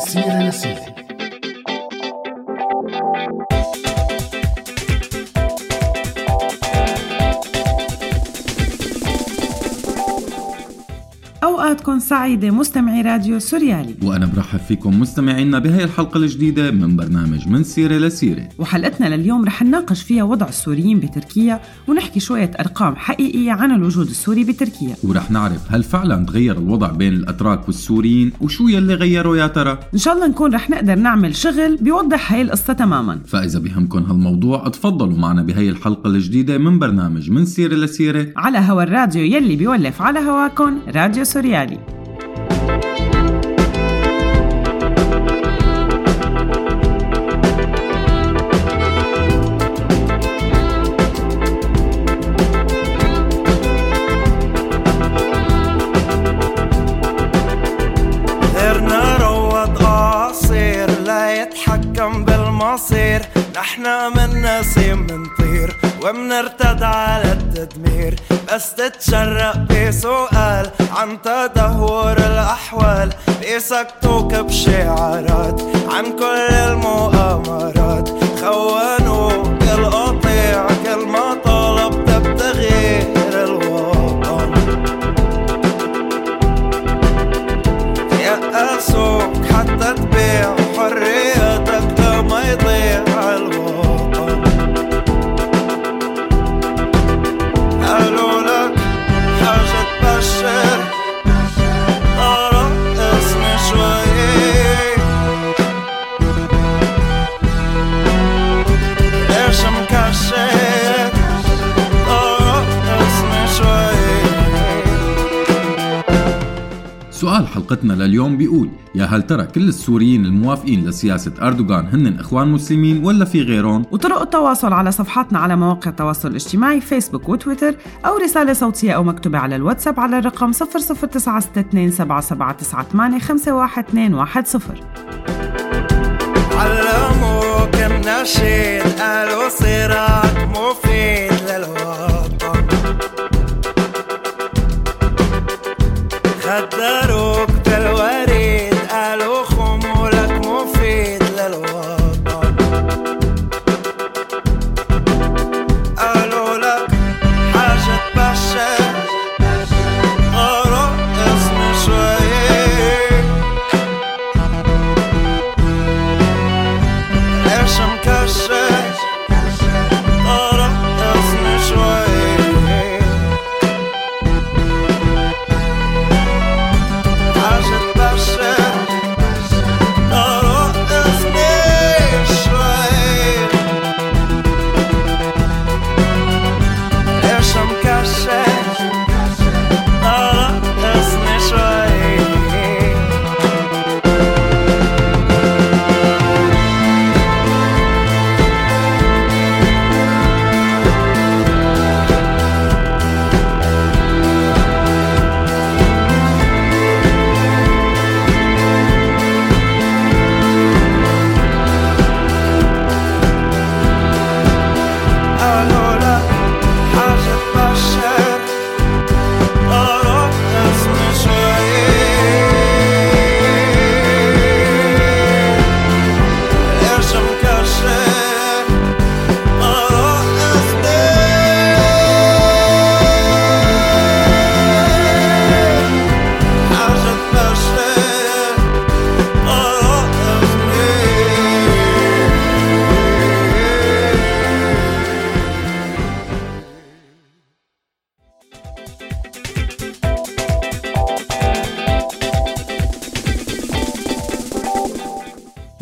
سيرة لسيرة أوقاتكم سعيدة مستمعي راديو سوريالي. وأنا برحب فيكم مستمعينا بهي الحلقة الجديدة من برنامج من سيرة لسيرة. وحلقتنا لليوم رح نناقش فيها وضع السوريين بتركيا ونحكي شوية أرقام حقيقية عن الوجود السوري بتركيا. ورح نعرف هل فعلا تغير الوضع بين الأتراك والسوريين وشو يلي غيروا يا ترى؟ إن شاء الله نكون رح نقدر نعمل شغل بيوضح هاي القصة تماما. فإذا بهمكم هالموضوع تفضلوا معنا بهي الحلقة الجديدة من برنامج من سيرة لسيرة. على هوا الراديو يلي بيولف على هواكم راديو سوريالي. بالمصير. نحنا من نسيم منطير ومنرتد على التدمير بس تتشرق بسؤال عن تدهور الأحوال. بيسكتوك بشعارات عن كل المؤامرات. خونوك القطيع كل ما طلبت بتغيير الوطن. يأسوك حتى تبيع حلقتنا لليوم بيقول يا هل ترى كل السوريين الموافقين لسياسة أردوغان هن إخوان مسلمين ولا في غيرهم؟ وطرق التواصل على صفحاتنا على مواقع التواصل الاجتماعي فيسبوك وتويتر أو رسالة صوتية أو مكتوبة على الواتساب على الرقم 0096277985110 علموك النشيد قالوا صراط مفيد للوطن határok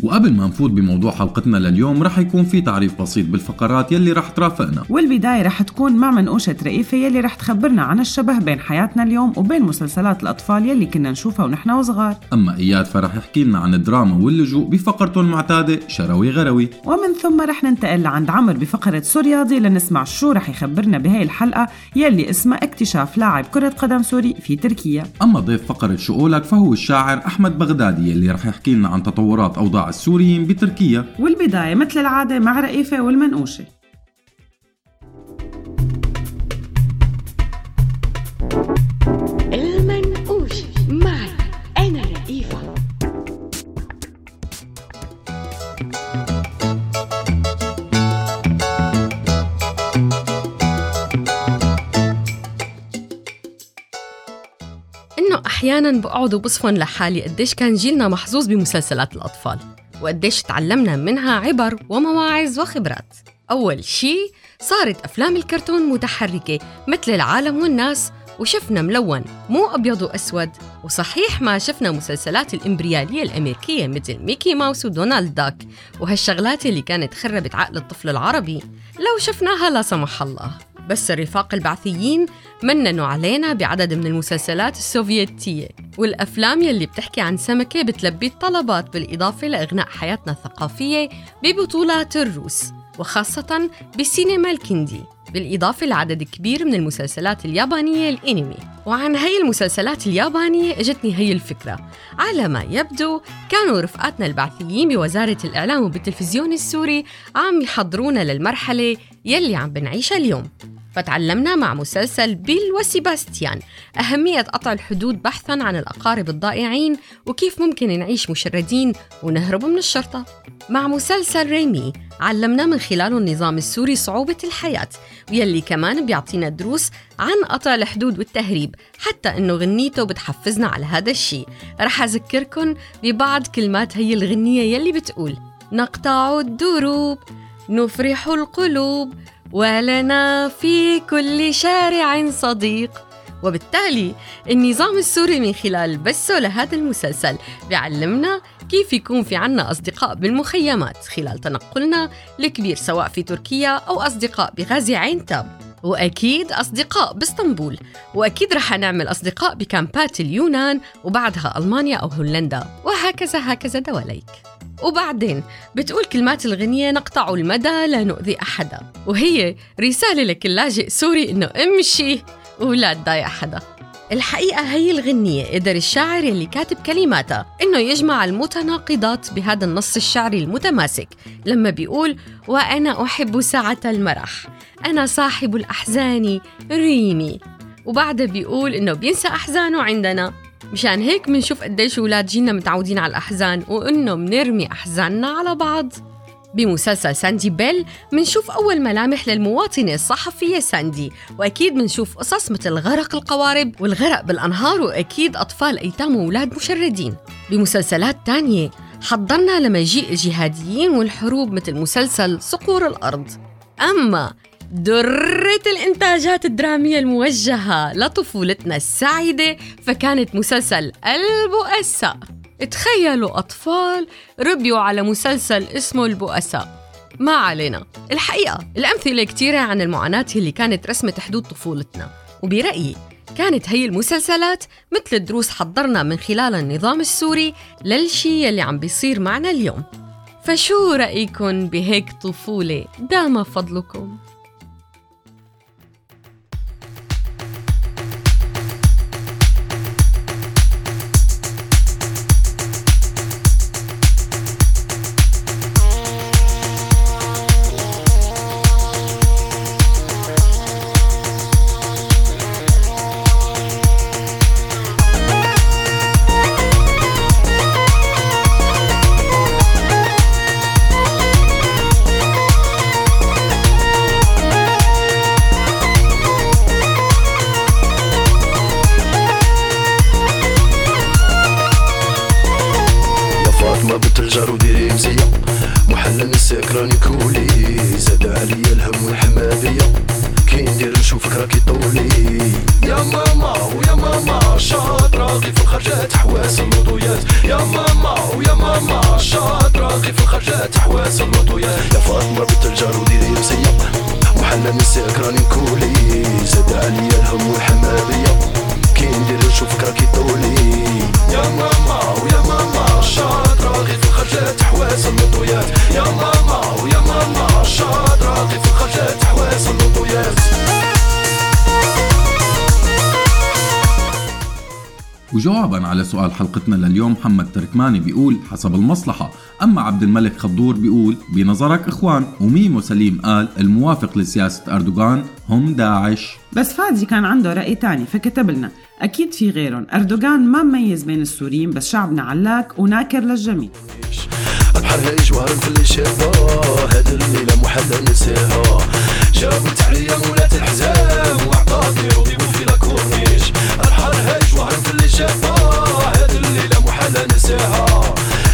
وقبل ما نفوت بموضوع حلقتنا لليوم رح يكون في تعريف بسيط بالفقرات يلي رح ترافقنا. والبداية رح تكون مع منقوشة رئيفة يلي رح تخبرنا عن الشبه بين حياتنا اليوم وبين مسلسلات الأطفال يلي كنا نشوفها ونحن وصغار. أما إياد فرح يحكي لنا عن الدراما واللجوء بفقرته المعتادة شروي غروي. ومن ثم رح ننتقل لعند عمر بفقرة سورياضي لنسمع شو رح يخبرنا بهاي الحلقة يلي اسمها اكتشاف لاعب كرة قدم سوري في تركيا. أما ضيف فقرة شؤولك فهو الشاعر أحمد بغدادي يلي رح يحكي لنا عن تطورات أوضاع السوريين بتركيا. والبداية مثل العادة مع رئيفة والمنقوشة. المنقوش معي أحياناً بقعد وبصفن لحالي قديش كان جيلنا محظوظ بمسلسلات الأطفال وقديش تعلمنا منها عبر ومواعظ وخبرات. أول شي صارت أفلام الكرتون متحركة مثل العالم والناس وشفنا ملون مو أبيض وأسود وصحيح ما شفنا مسلسلات الإمبريالية الأمريكية مثل ميكي ماوس ودونالد داك وهالشغلات اللي كانت خربت عقل الطفل العربي لو شفناها لا سمح الله. بس الرفاق البعثيين مننوا علينا بعدد من المسلسلات السوفيتية والأفلام يلي بتحكي عن سمكة بتلبي الطلبات بالإضافة لإغناء حياتنا الثقافية ببطولات الروس وخاصة بالسينما الكندي. بالإضافة لعدد كبير من المسلسلات اليابانية الإنمي. وعن هي المسلسلات اليابانية أجتني هي الفكرة. على ما يبدو كانوا رفقاتنا البعثيين بوزارة الإعلام وبالتلفزيون السوري عم يحضرونا للمرحلة يلي عم بنعيشها اليوم. فتعلمنا مع مسلسل بيل وسيباستيان. أهمية قطع الحدود بحثاً عن الأقارب الضائعين وكيف ممكن نعيش مشردين ونهرب من الشرطة. مع مسلسل ريمي علمنا من خلاله النظام السوري صعوبة الحياة ويلي كمان بيعطينا دروس عن قطع الحدود والتهريب حتى إنه غنيته بتحفزنا على هذا الشيء. رح اذكركم ببعض كلمات هي الغنية يلي بتقول نقطع الدروب نفرح القلوب ولنا في كل شارع صديق. وبالتالي النظام السوري من خلال بثه لهذا المسلسل بيعلمنا كيف يكون في عنا أصدقاء بالمخيمات خلال تنقلنا الكبير سواء في تركيا أو أصدقاء بغازي عين تاب وأكيد أصدقاء بإسطنبول. وأكيد رح نعمل أصدقاء بكامبات اليونان وبعدها ألمانيا أو هولندا. وهكذا هكذا دواليك. وبعدين بتقول كلمات الغنية نقطع المدى لا نؤذي أحدا. وهي رسالة لكل لاجئ سوري إنه أمشي ولا تضايق حدا الحقيقة هي الغنية قدر الشاعر اللي كاتب كلماتها إنه يجمع المتناقضات بهذا النص الشعري المتماسك لما بيقول وأنا أحب ساعة المرح أنا صاحب الأحزان ريمي. وبعدها بيقول إنه بينسى أحزانه عندنا. مشان هيك منشوف قديش أولاد جينا متعودين على الأحزان وإنه منرمي أحزاننا على بعض. بمسلسل ساندي بيل منشوف أول ملامح للمواطنة الصحفية ساندي. وأكيد منشوف قصص مثل غرق القوارب والغرق بالأنهار وأكيد أطفال أيتام وأولاد مشردين. بمسلسلات تانية حضرنا لمجيء الجهاديين والحروب مثل مسلسل صقور الأرض. أما درة الإنتاجات الدرامية الموجهة لطفولتنا السعيدة فكانت مسلسل البؤساء. تخيلوا أطفال ربيوا على مسلسل اسمه البؤساء. ما علينا. الحقيقة الأمثلة كتيرة عن المعاناة اللي كانت رسمة حدود طفولتنا. وبرأيي كانت هي المسلسلات مثل دروس حضرنا من خلال النظام السوري للشي يلي عم بيصير معنا اليوم. فشو رأيكم بهيك طفولة؟ دام فضلكم. حسب المصلحة. أما عبد الملك خضور بيقول بنظرك إخوان وميمو سليم قال الموافق لسياسة أردوغان هم داعش. بس فادي كان عنده رأي تاني فكتب لنا. أكيد في غيرهم. أردوغان ما مميز بين السوريين بس شعبنا علاك وناكر للجميع. شافها هاد الليلة محلى نساها جابت عليا مولاة الحزام وعطاتني روضي وفي لا كورنيش بحرها جوهر في اللي شافها هاد الليلة محالة نساها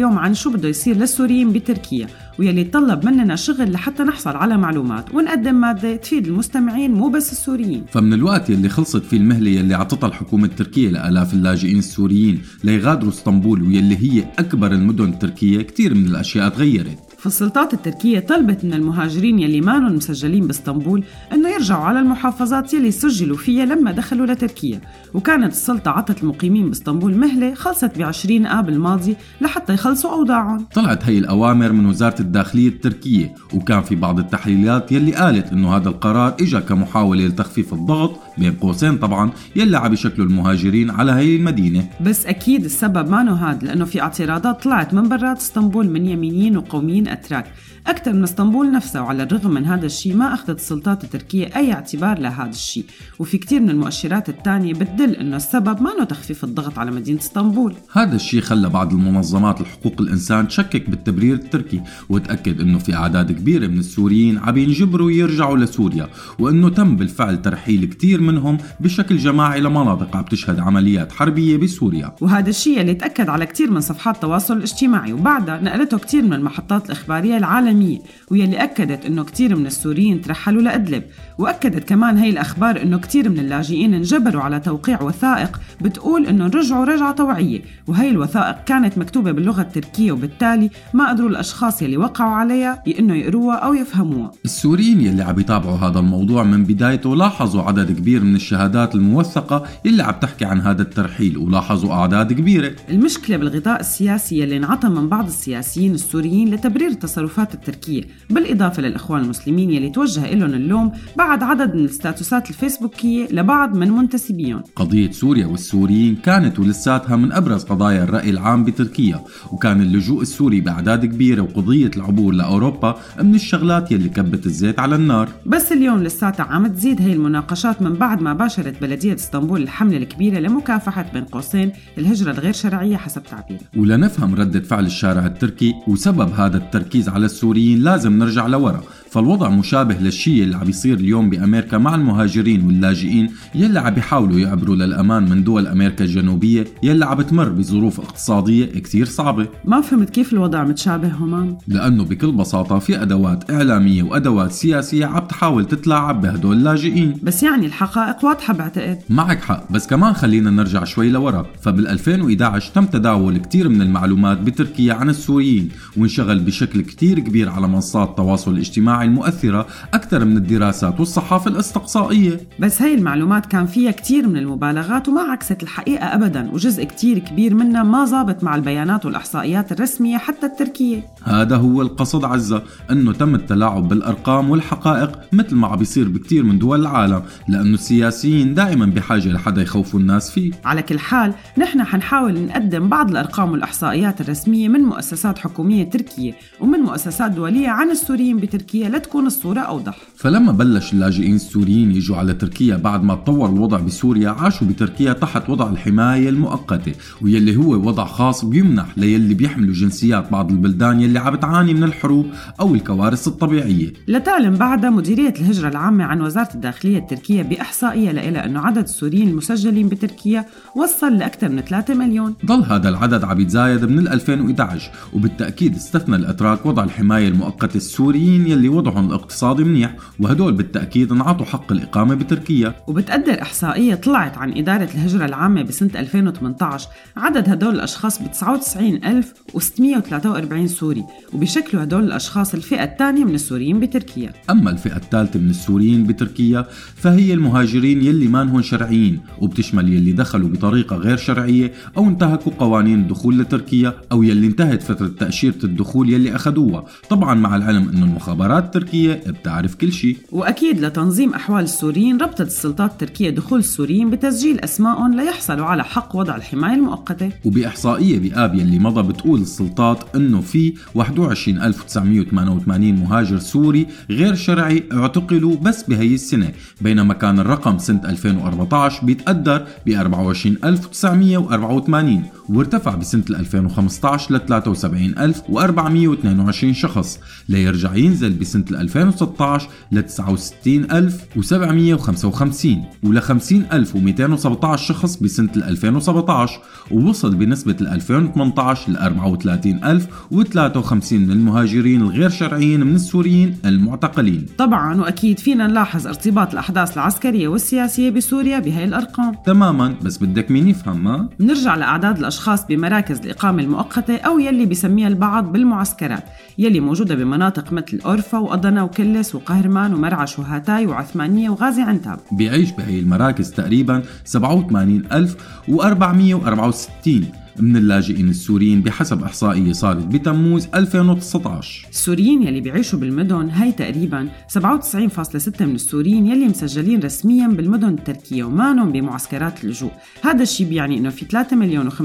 لليوم عن شو بده يصير للسوريين بتركيا ويلي طلب مننا شغل لحتى نحصل على معلومات ونقدم مادة تفيد المستمعين مو بس السوريين. فمن الوقت يلي خلصت فيه المهلة يلي عطتها الحكومة التركية لآلاف اللاجئين السوريين ليغادروا اسطنبول واللي هي أكبر المدن التركية كتير من الأشياء تغيرت. فالسلطات التركية طلبت من المهاجرين يلي مانن مسجلين باسطنبول إنه يرجعوا على المحافظات يلي سجلوا فيها لما دخلوا لتركيا. وكانت السلطة عطت المقيمين باسطنبول مهلة خلصت ب 20 آب الماضي لحتى يخلصوا أوضاعهم. طلعت هي الأوامر من وزارة الداخلية التركية وكان في بعض التحليلات يلي قالت إنه هذا القرار إجا كمحاولة لتخفيف الضغط بين قوسين طبعا يلي عم يشكلوا المهاجرين على هي المدينة. بس أكيد السبب ما هاد لأنه في اعتراضات طلعت من برات اسطنبول من يمينيين وقوميين أتراك. أكثر من اسطنبول نفسها وعلى الرغم من هذا الشيء ما أخذت السلطات التركية أي اعتبار لهذا الشيء. وفي كتير من المؤشرات الثانية بتدل أنه السبب ما تخفيف الضغط على مدينة اسطنبول. هذا الشيء خلى بعض المنظمات الحقوق الإنسان تشكك بالتبرير التركي وتأكد أنه في أعداد كبيرة من السوريين عم ينجبروا يرجعوا لسوريا وأنه تم بالفعل ترحيل كتير منهم بشكل جماعي لمناطق عم تشهد عمليات حربية بسوريا. وهذا الشيء اللي تأكد على كتير من صفحات التواصل الاجتماعي وبعدها نقلته كتير من المحطات الإخبارية العالمية واللي أكدت أنه كتير من السوريين ترحلوا لأدلب وأكدت كمان هي الأخبار أنه كتير من اللاجئين انجبروا على توقيع وثائق بتقول أنه رجعوا رجعة طوعية وهي الوثائق كانت مكتوبة باللغة التركية وبالتالي ما قدروا الأشخاص يلي وقعوا عليها إنه يقروها أو يفهموها. السوريين يلي عم يتابعوا هذا الموضوع من بدايته لاحظوا عدد كبير من الشهادات الموثقة يلي عم تحكي عن هذا الترحيل ولاحظوا أعداد كبيرة. المشكلة بالغطاء السياسي اللي انعطى من بعض السياسيين السوريين لتبرير التصرفات التركية بالإضافة للإخوان المسلمين يلي توجه لهم اللوم بعد عدد من الستاتوسات الفيسبوكية لبعض من منتسبيهم. قضية سوريا والسوريين كانت ولساتها من أبرز قضايا الرأي العام بتركيا وكان اللجوء السوري بأعداد كبيرة وقضية العبور لأوروبا من الشغلات يلي كبت الزيت على النار. بس اليوم لساتها عم تزيد هي المناقشات من بعد ما باشرت بلدية اسطنبول الحملة الكبيرة لمكافحة بين قوسين الهجرة الغير شرعية حسب تعبيرها ولنفهم ردة فعل الشارع التركي وسبب هذا الترك التركيز على السوريين لازم نرجع لورا. فالوضع مشابه للشيء اللي عم بيصير اليوم بأمريكا مع المهاجرين واللاجئين يلي عم بيحاولوا يعبروا للأمان من دول أمريكا الجنوبية يلي عم بتمر بظروف اقتصادية كتير صعبة. ما فهمت كيف الوضع متشابه همام لأنه بكل بساطة في أدوات إعلامية وأدوات سياسية عم تحاول تتلاعب بهدول اللاجئين. بس يعني الحقائق واضحة بعتقد معك حق بس كمان خلينا نرجع شوي لورا. فبال 2011 تم تداول كتير من المعلومات بتركيا عن السوريين وانشغل بشكل كتير كبير على منصات التواصل الاجتماعي المؤثرة أكثر من الدراسات والصحافة الأستقصائية. بس هاي المعلومات كان فيها كتير من المبالغات وما عكست الحقيقة أبدا وجزء كتير كبير منها ما زابط مع البيانات والإحصائيات الرسمية حتى التركية. هذا هو القصد عزة إنه تم التلاعب بالأرقام والحقائق مثل ما عم بيصير بكتير من دول العالم لأنه السياسيين دائما بحاجة لحدا يخوفوا الناس فيه. على كل حال نحن حنحاول نقدم بعض الأرقام والإحصائيات الرسمية من مؤسسات حكومية تركية ومن مؤسسات دولية عن السوريين بتركيا لتكون الصورة أوضح. فلما بلش اللاجئين السوريين يجوا على تركيا بعد ما تطور الوضع بسوريا عاشوا بتركيا تحت وضع الحماية المؤقتة ويلي هو وضع خاص بيمنح ليلي بيحملوا جنسيات بعض البلدان يلي عم بتعاني من الحروب أو الكوارث الطبيعية. لتعلم بعدها مديرية الهجرة العامة عن وزارة الداخلية التركية بإحصائية لإلها أنه عدد السوريين المسجلين بتركيا وصل لأكثر من 3 مليون. ضل هذا العدد عم يتزايد من 2011 وبالتأكيد استثنى الأتراك وضع الحماية المؤقتة السوريين يلي وضعهم الاقتصادي منيح وهدول بالتأكيد انعطوا حق الإقامة بتركيا. وبتقدر إحصائية طلعت عن إدارة الهجرة العامة بسنة 2018 عدد هدول الأشخاص ب 99643 سوري وبيشكلوا هدول الأشخاص الفئة الثانية من السوريين بتركيا. أما الفئة الثالثة من السوريين بتركيا فهي المهاجرين يلي ما شرعيين وبتشمل يلي دخلوا بطريقة غير شرعية أو انتهكوا قوانين الدخول لتركيا أو يلي انتهت فترة تأشيرة الدخول يلي أخذوها. طبعا مع العلم أنه المخابرات التركية بتعرف كل شيء. وأكيد لتنظيم أحوال السوريين ربطت السلطات التركية دخول السوريين بتسجيل أسمائهم ليحصلوا على حق وضع الحماية المؤقتة. وبإحصائية بآب يلي مضى بتقول السلطات أنه في 21988 مهاجر سوري غير شرعي اعتقلوا بس بهي السنة بينما كان الرقم سنة 2014 بيتقدر ب 24984 وارتفع بسنة 2015 ل 73422 شخص. ليرجع ينزل بسنة 2016 ل 69755 ول 50217 شخص بسنة 2017 ووصل بنسبة 2018 ل 34053 من المهاجرين الغير شرعيين من السوريين المعتقلين. طبعا وأكيد فينا نلاحظ ارتباط الأحداث العسكرية والسياسية بسوريا بهي الأرقام. تماما بس بدك مين يفهم ما؟ نرجع لأعداد الأشخاص بمراكز الإقامة المؤقتة أو يلي بيسميها البعض بالمعسكرات. يلي موجودة بمناطق مثل أورفا وأضنا وكلس وقهرمان ومرعش وهاتاي وعثمانية وغازي عنتاب. بيعيش بهي المراكز تقريبا 87464 من اللاجئين السوريين بحسب إحصائية صارت بتموز 2019 السوريين يلي بيعيشوا بالمدن هي تقريبا 97.6 من السوريين يلي مسجلين رسميا بالمدن التركية ومانهم بمعسكرات اللجوء. هذا الشيء بيعني إنه في 3 مليون و552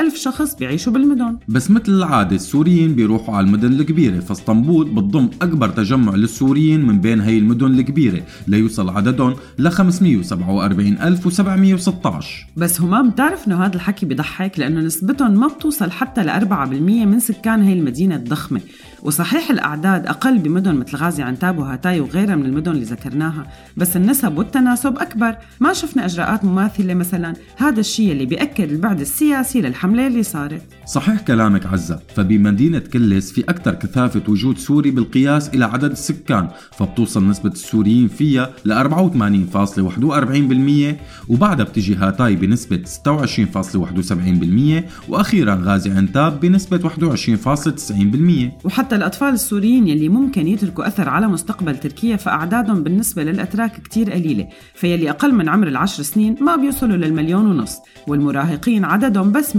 ألف شخص بيعيشوا بالمدن. بس مثل العادة السوريين بيروحوا على المدن الكبيرة فاسطنبول بتضم أكبر تجمع للسوريين من بين هي المدن الكبيرة ليوصل عددهم ل 547716 بس همام بتعرف إنه هذا الحكي بضحك لأنه نسبتهم ما بتوصل حتى ل 4% من سكان هي المدينة الضخمة. وصحيح الأعداد أقل بمدن مثل غازي عنتاب وهاتاي وغيرها من المدن اللي ذكرناها بس النسب والتناسب أكبر. ما شفنا إجراءات مماثلة مثلا. هذا الشيء اللي بيأكد البعد السياسي للحملة اللي صارت. صحيح كلامك عزة فبمدينة كلس في أكثر كثافة وجود سوري بالقياس إلى عدد السكان فبتوصل نسبة السوريين فيها ل 84.41% وبعدها بتجي هاتاي بنسبة 26.71% وأخيرا غازي عنتاب بنسبة 21.90% وحتى الأطفال السوريين يلي ممكن يتركوا أثر على مستقبل تركيا فأعدادهم بالنسبة للأتراك كتير قليلة فيلي أقل من عمر العشر سنين ما بيوصلوا للمليون ونص والمراهقين عددهم بس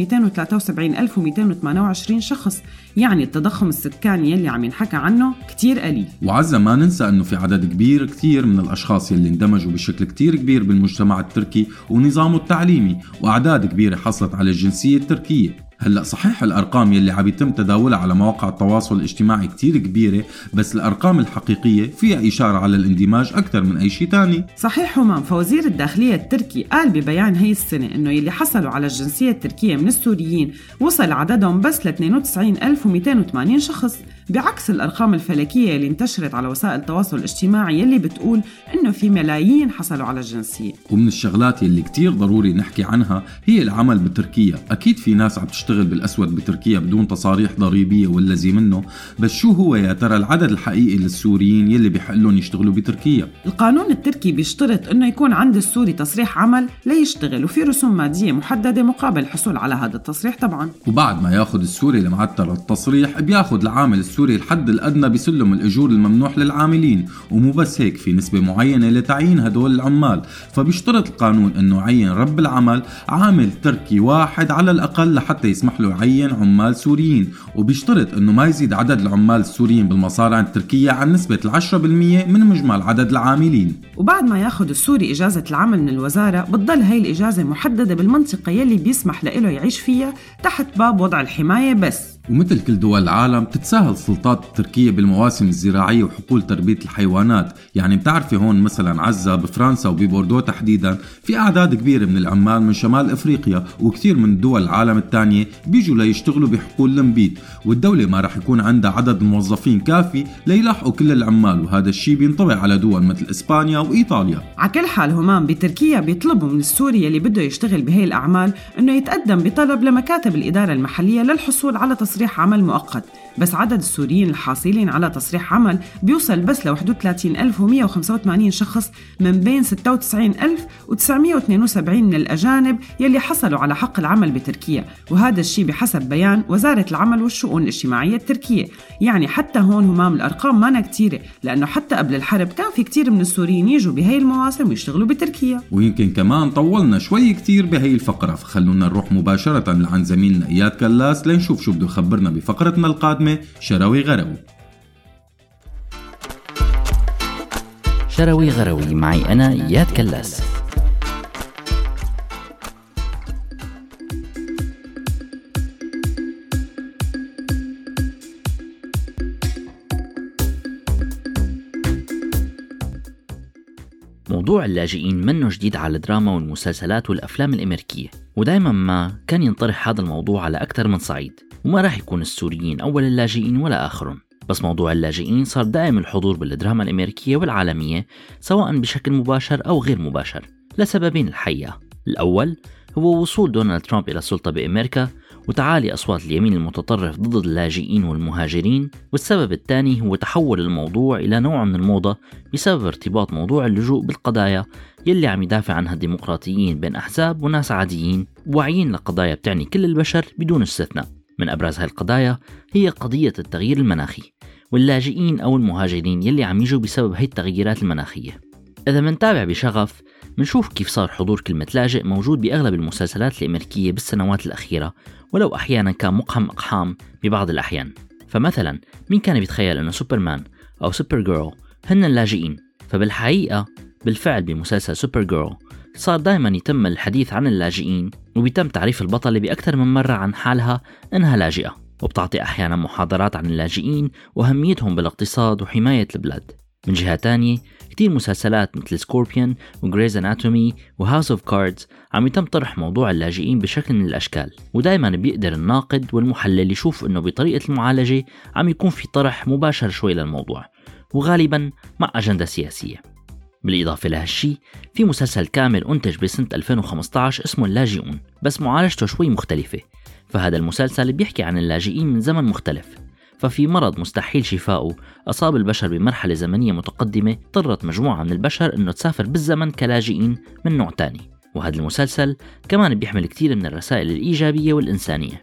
273228 شخص يعني التضخم السكاني يلي عم ينحكى عنه كتير قليل. وعزة ما ننسى أنه في عدد كبير كتير من الأشخاص يلي اندمجوا بشكل كتير كبير بالمجتمع التركي ونظامه التعليمي وأعداد كبيرة حصلت على الجنسية التركية. هلا صحيح الأرقام يلي عم يتم تداولها على مواقع التواصل الاجتماعي كتير كبيرة بس الأرقام الحقيقية فيها إشارة على الاندماج أكثر من أي شيء تاني. صحيح همام فوزير الداخلية التركي قال ببيان هي السنة إنه يلي حصلوا على الجنسية التركية من السوريين وصل عددهم بس ل 92280 شخص. بعكس الأرقام الفلكية اللي انتشرت على وسائل التواصل الاجتماعي يلي بتقول إنه في ملايين حصلوا على الجنسية. ومن الشغلات يلي كتير ضروري نحكي عنها هي العمل بتركيا. أكيد في ناس عم تشتغل بالأسود بتركيا بدون تصاريح ضريبية ولا زي منه بس شو هو يا ترى العدد الحقيقي للسوريين يلي بحق لهم يشتغلوا بتركيا؟ القانون التركي بيشترط إنه يكون عند السوري تصريح عمل ليشتغل وفي رسوم مادية محددة مقابل الحصول على هذا التصريح طبعا. وبعد ما ياخذ السوري المعتر التصريح بياخذ العامل السوري الحد الأدنى بسلم الأجور الممنوح للعاملين ومو بس هيك في نسبة معينة لتعيين هدول العمال. فبيشترط القانون إنه يعين رب العمل عامل تركي واحد على الأقل لحتى يسمح له يعين عمال سوريين. وبيشترط إنه ما يزيد عدد العمال السوريين بالمصانع التركية عن نسبة ال 10% من مجمل عدد العاملين. وبعد ما ياخذ السوري إجازة العمل من الوزارة بتضل هاي الإجازة محددة بالمنطقة يلي بيسمح له يعيش فيها تحت باب وضع الحماية بس. ومثل كل دول العالم تتساهل السلطات التركية بالمواسم الزراعية وحقول تربية الحيوانات. يعني بتعرفي هون مثلا عزة بفرنسا وببوردو تحديدا في أعداد كبيرة من العمال من شمال أفريقيا وكثير من دول العالم الثانية بيجوا ليشتغلوا بحقول المبيد والدولة ما رح يكون عندها عدد موظفين كافي ليلاحقوا كل العمال وهذا الشيء بينطبق على دول مثل إسبانيا وإيطاليا. على كل حال همام بتركيا بيطلبوا من السوري اللي بده يشتغل بهي الأعمال إنه يتقدم بطلب لمكاتب الإدارة المحلية للحصول على تصريح عمل مؤقت. بس عدد السوريين الحاصلين على تصريح عمل بيوصل بس ل 31185 شخص من بين 96972 من الأجانب يلي حصلوا على حق العمل بتركيا. وهذا الشيء بحسب بيان وزارة العمل والشؤون الاجتماعية التركية. يعني حتى هون همام الأرقام مانا كتيرة لأنه حتى قبل الحرب كان في كتير من السوريين يجوا بهي المواسم ويشتغلوا بتركيا. ويمكن كمان طولنا شوي كتير بهي الفقرة فخلونا نروح مباشرة لعند زميلنا إياد كلاس لنشوف شو بده يخبرنا بفقرتنا القادمة. شروي غروي. شروي غروي معي أنا إياد كلاس. موضوع اللاجئين منه جديد على الدراما والمسلسلات والأفلام الأمريكية ودايما ما كان ينطرح هذا الموضوع على أكثر من صعيد. وما راح يكون السوريين أول اللاجئين ولا آخرهم بس موضوع اللاجئين صار دائم الحضور بالدراما الأمريكية والعالمية سواء بشكل مباشر أو غير مباشر لسببين الحقيقة الأول هو وصول دونالد ترامب إلى السلطة بأمريكا وتعالي أصوات اليمين المتطرف ضد اللاجئين والمهاجرين والسبب الثاني هو تحول الموضوع إلى نوع من الموضة بسبب ارتباط موضوع اللجوء بالقضايا يلي عم يدافع عنها الديمقراطيين بين أحزاب وناس عاديين واعيين لقضايا بتعني كل البشر بدون استثناء. من أبرز هاي القضايا هي قضية التغيير المناخي واللاجئين أو المهاجرين يلي عم يجوا بسبب هي التغييرات المناخية. إذا منتابع بشغف منشوف كيف صار حضور كلمة لاجئ موجود بأغلب المسلسلات الأمريكية بالسنوات الأخيرة ولو أحيانا كان مقحم أقحام ببعض الأحيان. فمثلا مين كان بيتخيل أنه سوبرمان أو Supergirl هن اللاجئين؟ فبالحقيقة بالفعل بمسلسل Supergirl صار دائما يتم الحديث عن اللاجئين وبيتم تعريف البطلة بأكثر من مرة عن حالها إنها لاجئة وبتعطي أحيانا محاضرات عن اللاجئين وأهميتهم بالاقتصاد وحماية البلاد. من جهة تانية كتير مسلسلات مثل Scorpion و Grey's Anatomy و House of Cards عم يتم طرح موضوع اللاجئين بشكل من الأشكال ودائما بيقدر الناقد والمحلل يشوف إنه بطريقة المعالجة عم يكون في طرح مباشر شوي للموضوع وغالبا مع أجندة سياسية. بالإضافة لهالشي في مسلسل كامل أنتج بسنة 2015 اسمه اللاجئون بس معالجته شوي مختلفة. فهذا المسلسل بيحكي عن اللاجئين من زمن مختلف. ففي مرض مستحيل شفاؤه أصاب البشر بمرحلة زمنية متقدمة اضطرت مجموعة من البشر أنه تسافر بالزمن كلاجئين من نوع تاني. وهذا المسلسل كمان بيحمل كتير من الرسائل الإيجابية والإنسانية.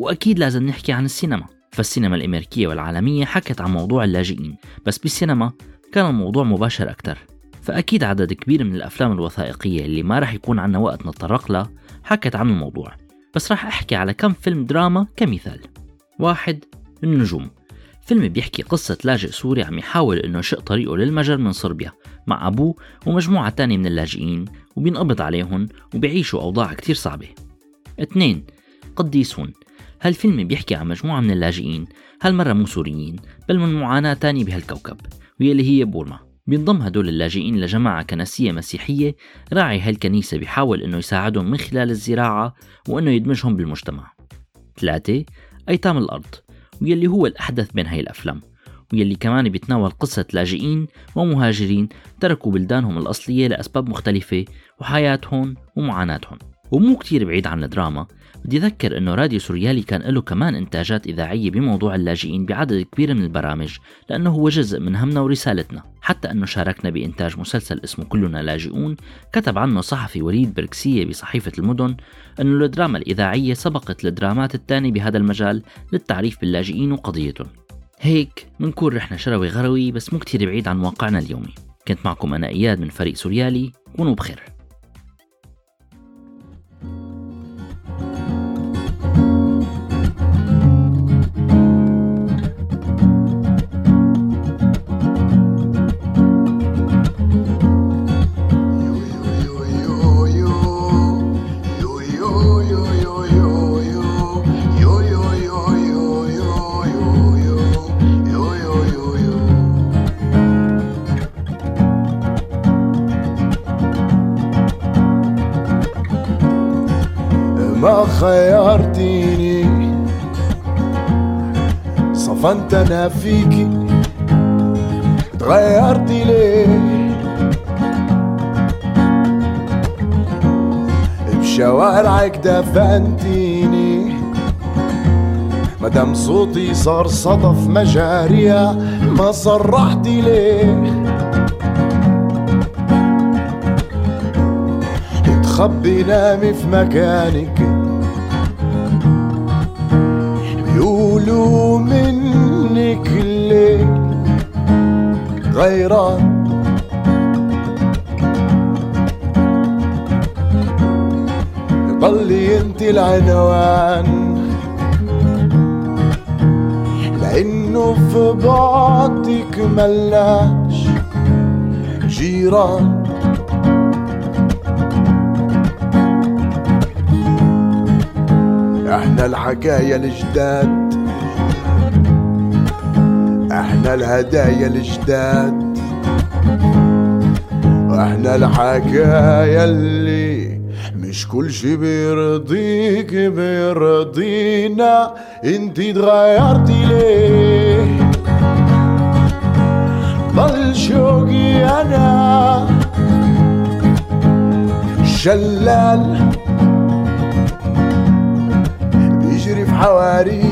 وأكيد لازم نحكي عن السينما فالسينما الأمريكية والعالمية حكت عن موضوع اللاجئين بس بالسينما كان الموضوع مباشر أكثر فأكيد عدد كبير من الأفلام الوثائقية اللي ما رح يكون عنا وقت نتطرق لها حكت عن الموضوع. بس راح أحكي على كم فيلم دراما كمثال. واحد النجوم. فيلم بيحكي قصة لاجئ سوري عم يحاول إنه يشق طريقه للمجر من صربيا مع أبوه ومجموعة تانية من اللاجئين وبينقبض عليهم وبيعيشوا أوضاع كتير صعبة. اثنين قديسون. هالفيلم بيحكي عن مجموعة من اللاجئين هالمرة مو سوريين بل من معاناة تانية بهالكوكب واللي هي بورما. بينضم هدول اللاجئين لجماعة كنسية مسيحية راعي هالكنيسة بيحاول إنه يساعدهم من خلال الزراعة وإنه يدمجهم بالمجتمع. ثلاثة أيتام الأرض واللي هو الأحدث بين هاي الأفلام واللي كمان بيتناول قصة لاجئين ومهاجرين تركوا بلدانهم الأصلية لأسباب مختلفة وحياتهم ومعاناتهم. ومو كتير بعيد عن الدراما بدي أذكر أنه راديو سوريالي كان له كمان إنتاجات إذاعية بموضوع اللاجئين بعدد كبير من البرامج لأنه هو جزء من همنا ورسالتنا. حتى أنه شاركنا بإنتاج مسلسل اسمه كلنا لاجئون كتب عنه صحفي وليد بركسية بصحيفة المدن أنه الدراما الإذاعية سبقت الدرامات الثانية بهذا المجال للتعريف باللاجئين وقضيتهم. هيك منكون رحنا شروي غروي بس مو كتير بعيد عن واقعنا اليومي. كنت معكم أنا إياد من فريق سوريالي كونوا بخير. صفنت أنا فيكي تغيرتي ليه؟ بشوارعك دفنتيني مدام صوتي صار صدف مجاريها ما صرحتي ليه؟ تخبي نامي في مكانك بيقولوا منك الليل غيران. ضلي انت العنوان لأنه في بعدك ملاش جيران. إحنا الحكاية الجداد إحنا الهدايا الجداد. وإحنا الحكاية اللي مش كل شي بيرضيك بيرضينا. انتي اتغيرتي ليه؟ ضل شوقي أنا. شلال بيجري في حواريكي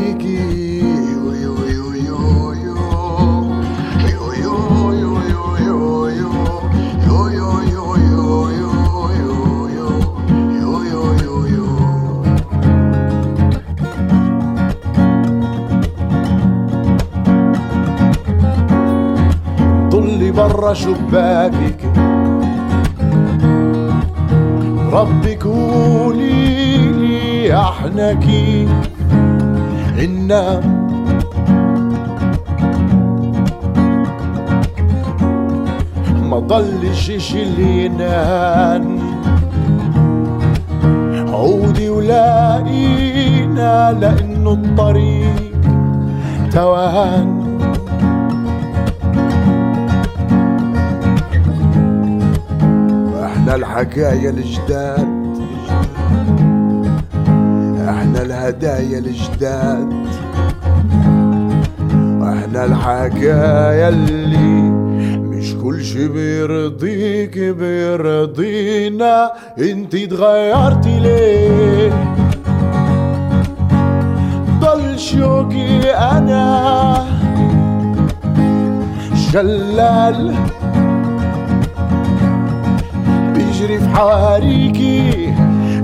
برا شباكك ربك قولي لي إحنا كيف ننام ما ضلش ينام عودي ولاقينا لأنه الطريق توهان. إحنا الحكاية الجداد. إحنا الهدايا الجداد. إحنا الحكاية اللي مش كل شي بيرضيك بيرضينا. انتي اتغيرتي ليه؟ ضل شوقي أنا. شلال بيجري في حواريكي.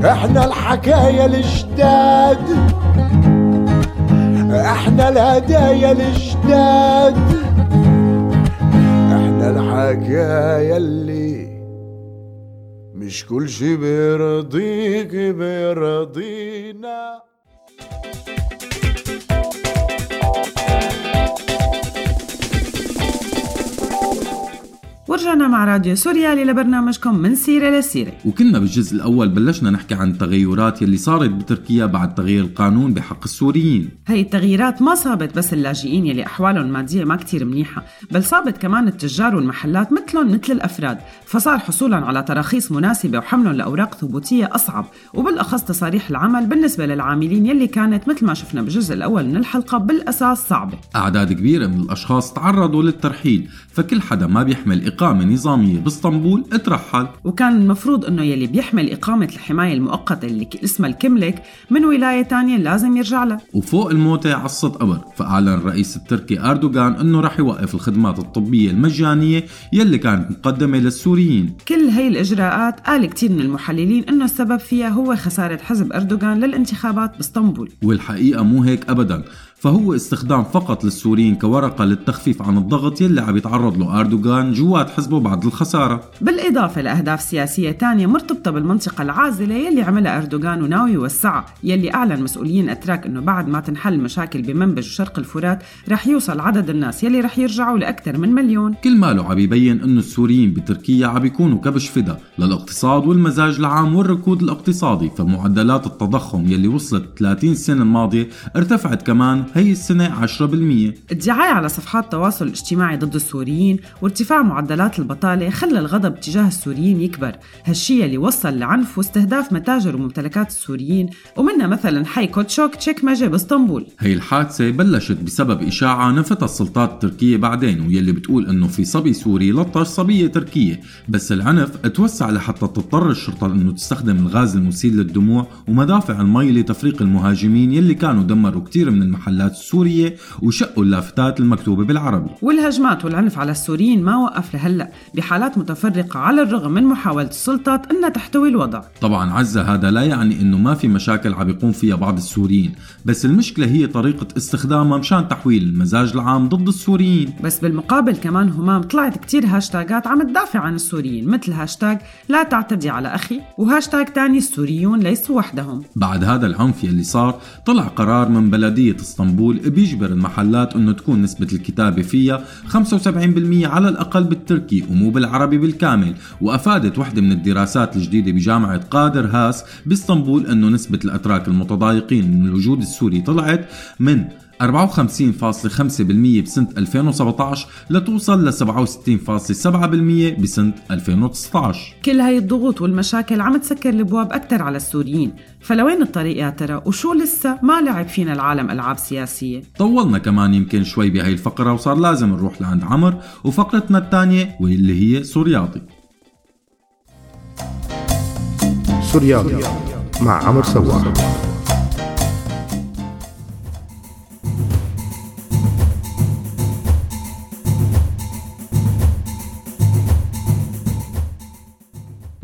إحنا الحكاية الجداد إحنا الهدايا الجداد إحنا الحكاية اللي مش كل شي بيرضيك بيرضينا. ورجعنا مع راديو سوريالي لبرنامجكم من سيرة لسيرة. وكنا بالجزء الأول بلشنا نحكي عن التغيرات يلي صارت بتركيا بعد تغيير القانون بحق السوريين. هي التغييرات ما صابت بس اللاجئين يلي أحوالهم المادية ما كتير منيحة بل صابت كمان التجار والمحلات مثلهم مثل الأفراد. فصار حصولهم على تراخيص مناسبة وحملهم لأوراق ثبوتية أصعب وبالأخص تصاريح العمل بالنسبة للعاملين يلي كانت مثل ما شفنا بالجزء الأول من الحلقة بالأساس صعبة. أعداد كبيرة من الأشخاص تعرضوا للترحيل فكل حدا ما بيحمل إقامة نظامية باسطنبول اترحل. وكان المفروض إنه يلي بيحمل إقامة الحماية المؤقتة اللي اسمها الكملك من ولاية تانية لازم يرجع لها وفوق الموتة عصت قبر فأعلن الرئيس التركي أردوغان أنه رح يوقف الخدمات الطبية المجانية يلي كانت مقدمة للسوريين. كل هي الإجراءات قال كتير من المحللين إنه السبب فيها هو خسارة حزب أردوغان للانتخابات باسطنبول. والحقيقة مو هيك أبدا. فهو استخدام فقط للسوريين كورقة للتخفيف عن الضغط يلي عم يتعرض له أردوغان جوات حزبه بعد الخسارة. بالإضافة لأهداف سياسية تانية مرتبطة بالمنطقة العازلة يلي عملها أردوغان وناوي يوسعها يلي أعلن مسؤولين أتراك أنه بعد ما تنحل مشاكل بمنبج وشرق الفرات رح يوصل عدد الناس يلي رح يرجعوا لأكثر من مليون. كل ماله عم يبين إنه السوريين بتركيا عم بيكونوا كبش فدا للاقتصاد والمزاج العام والركود الاقتصادي فمعدلات التضخم يلي وصلت 30 سنة الماضية ارتفعت كمان هي السنة 10% الدعاية على صفحات التواصل الاجتماعي ضد السوريين وارتفاع معدلات البطالة خلى الغضب تجاه السوريين يكبر. هالشي اللي وصل لعنف واستهداف متاجر وممتلكات السوريين ومنها مثلا حي كوتشوك تشيكماجة باسطنبول هي الحادثة بلشت بسبب إشاعة نفتها السلطات التركية بعدين واللي بتقول إنه في صبي سوري لطش صبية تركية. بس العنف اتوسع لحتى تضطر الشرطة إنه تستخدم الغاز المسيل للدموع ومدافع المي لتفريق المهاجمين يلي كانوا دمروا كتير من المحلات. السورية وشقوا اللافتات المكتوبة بالعربي. والهجمات والعنف على السوريين ما وقف لهلأ بحالات متفرقة على الرغم من محاولة السلطات أنها تحتوي الوضع. طبعا عزة هذا لا يعني إنه ما في مشاكل عم يقوم فيها بعض السوريين بس المشكلة هي طريقة استخدامها مشان تحويل المزاج العام ضد السوريين. بس بالمقابل كمان همام طلعت كتير هاشتاجات عم تدافع عن السوريين مثل هاشتاج لا تعتدي على أخي وهاشتاج تاني السوريون ليسوا وحدهم. بعد هذا العنف يلي صار طلع قرار من بلدية اسطنبول بيجبر المحلات إنه تكون نسبة الكتابة فيها 75% على الأقل بالتركي ومو بالعربي بالكامل. وأفادت وحدة من الدراسات الجديدة بجامعة قادر هاس باسطنبول إنه نسبة الأتراك المتضايقين من الوجود السوري طلعت من 54.5% بسنة 2017 لتوصل ل 67.7% بسنة 2019 كل هاي الضغوط والمشاكل عم تسكر الابواب أكثر على السوريين. فلوين الطريق يا ترى؟ وشو لسه؟ ما لعب فينا العالم ألعاب سياسية. طولنا كمان يمكن شوي بهي الفقرة وصار لازم نروح لعند عمر وفقرتنا الثانية واللي هي سورياطي. سوريالي مع عمر سواح.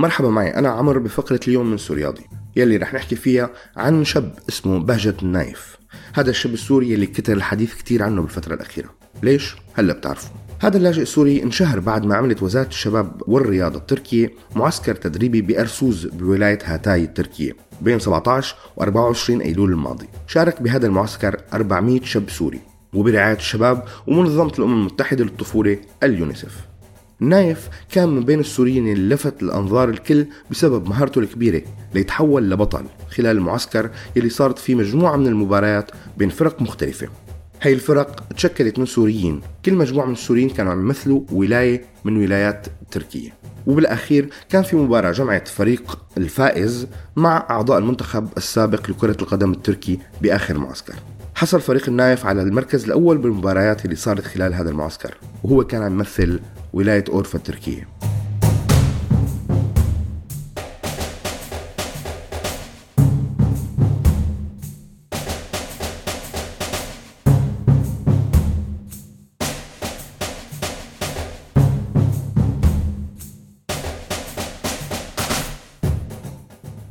مرحبا معي أنا عمر بفقرة اليوم من سورياضي يلي رح نحكي فيها عن شاب اسمه بهجة النايف. هذا الشاب السوري يلي كتر الحديث كتير عنه بالفترة الأخيرة. ليش؟ هلأ بتعرفوا. هذا اللاجئ السوري انشهر بعد ما عملت وزارة الشباب والرياضة التركية معسكر تدريبي بأرسوز بولاية هاتاي التركية بين 17 و 24 أيلول الماضي. شارك بهذا المعسكر 400 شاب سوري. وبرعاية الشباب ومنظمة الأمم المتحدة للطفولة اليونيسف نايف كان من بين السوريين اللي لفت الأنظار الكل بسبب مهارته الكبيرة ليتحول لبطل خلال المعسكر يلي صارت فيه مجموعة من المباريات بين فرق مختلفة. هاي الفرق تشكلت من سوريين. كل مجموعة من السوريين كانوا عم يمثلوا ولاية من ولايات تركيا وبالأخير كان في مباراة جمعت فريق الفائز مع أعضاء المنتخب السابق لكرة القدم التركي بآخر معسكر. حصل فريق النايف على المركز الأول بالمباريات اللي صارت خلال هذا المعسكر وهو كان عم يمثل ولاية أورفا التركية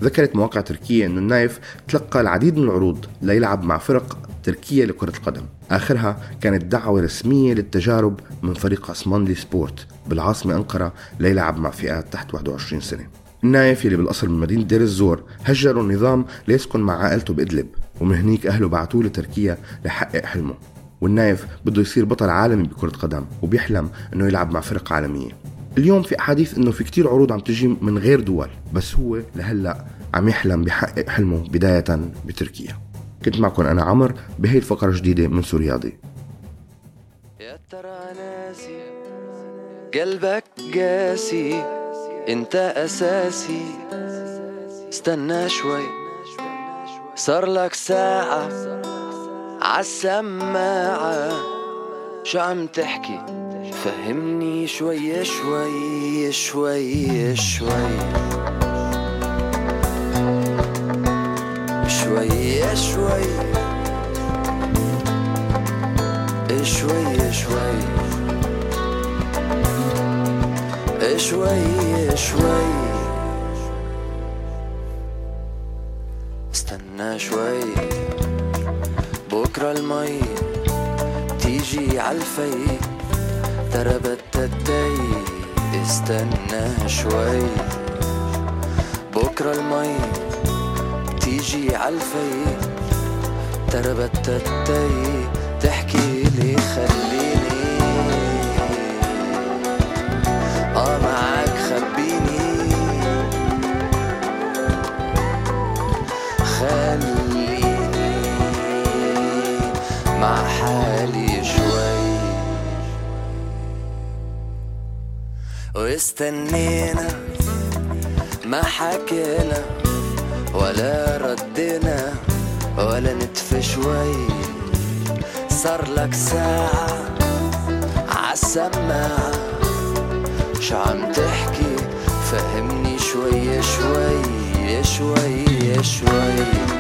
ذكرت مواقع تركية أن النايف تلقى العديد من العروض ليلعب مع فرق تركية لكرة القدم. آخرها كانت دعوة رسمية للتجارب من فريق عثمانلي سبورت بالعاصمة أنقرة ليلعب مع فئات تحت 21 سنة. النايف يلي بالأصل من مدينة دير الزور هجروا النظام ليسكن مع عائلته بإدلب ومن هنيك أهله بعتوه لتركيا ليحقق حلمه. والنايف بده يصير بطل عالمي بكرة قدم وبيحلم إنه يلعب مع فرق عالمية. اليوم في أحاديث إنه في كتير عروض عم تجي من غير دول بس هو لهلأ عم يحلم بحقق حلمه بداية بتركيا. كنت معكم أنا عمر بهي الفقرة الجديدة من سورياضي يا ترى ناسي؟ قلبك قاسي. أنت أساسي. استنى شوي. صار لك ساعة عالسماعة شو عم تحكي؟ فهمني شوي شوي شوي شوي شوي. شوي شوي. شوي شوي. شوي استنى شوي. بكرة المي تيجي عالفي ترى بتتي استنى شوي. بكرة المي تيجي عالفي ترى بتتي تحكي لي خليني. آه معاك خبيني. خليني مع حالي شوي. واستنينا ما حكينا. ولا ردنا ولا نتف شوي. صار لك ساعة عالسماعة شو عم تحكي؟ فهمني شوي شوي شوي شوي شوي.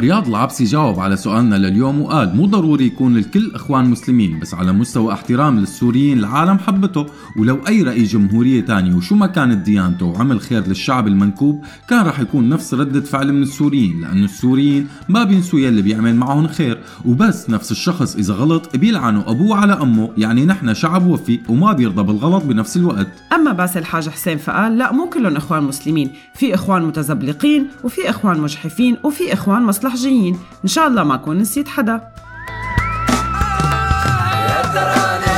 رياض العبسي جاوب على سؤالنا لليوم وقال مو ضروري يكون الكل إخوان مسلمين بس على مستوى احترام للسوريين العالم حبته. ولو أي رئيس جمهورية تاني وشو ما كانت ديانته وعمل خير للشعب المنكوب كان رح يكون نفس ردة فعل من السوريين لأنه السوريين ما بينسوا يلي بيعمل معهم خير. وبس نفس الشخص إذا غلط بيلعنوا أبوه على أمه. يعني نحن شعب وفي وما بيرضى بالغلط بنفس الوقت. أما باسل حاج حسين فقال لا مو كلهم إخوان مسلمين. في إخوان متزبلقين وفي إخوان مجحفين وفي إخوان مصلحجيين. إن شاء الله ما أكون نسيت حدا. يا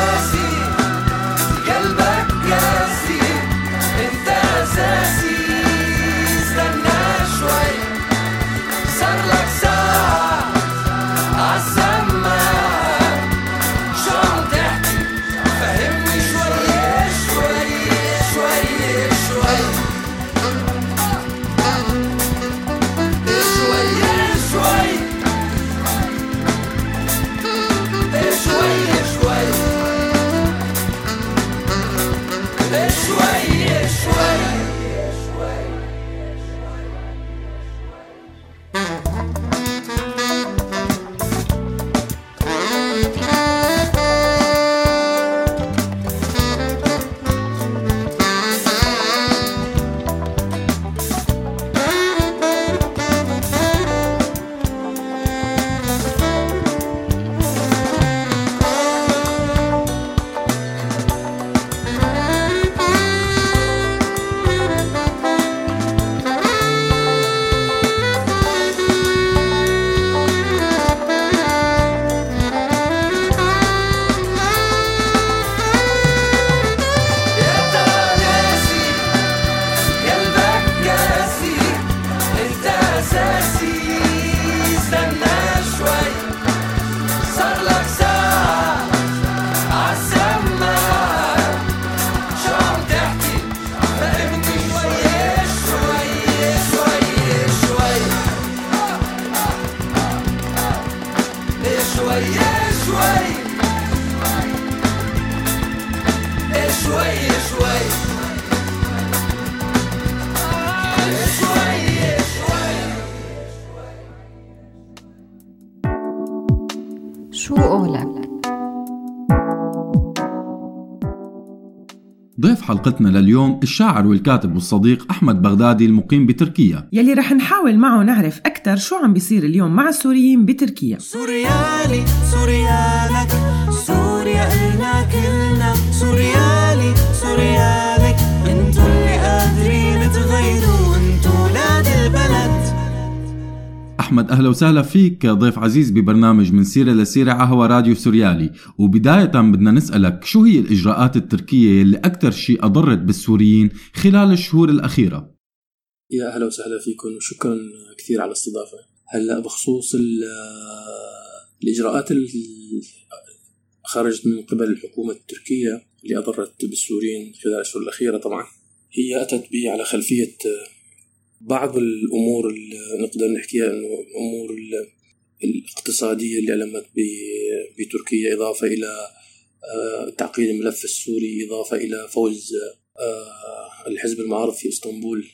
ضيف حلقتنا لليوم الشاعر والكاتب والصديق أحمد بغدادي المقيم بتركيا. يلي رح نحاول معه نعرف أكثر شو عم بيصير اليوم مع السوريين بتركيا. سوريالي سوريالك. أحمد أهلا وسهلا فيك ضيف عزيز ببرنامج من سيرة لسيرة على هوا راديو سوريالي. وبداية بدنا نسألك شو هي الإجراءات التركية اللي أكثر شيء أضرت بالسوريين خلال الشهور الأخيرة؟ يا أهلا وسهلا فيكم وشكرا كثير على الاستضافة. هلأ بخصوص ال- الإجراءات اللي خرجت من قبل الحكومة التركية اللي أضرت بالسوريين خلال الاشهر الأخيرة طبعا هي أتت ب على خلفية بعض الأمور اللي نقدر نحكيها إنه الأمور ال- الاقتصادية اللي المت ب- بتركيا إضافة إلى آه، تعقيد الملف السوري إضافة إلى فوز آه، الحزب المعارض في إسطنبول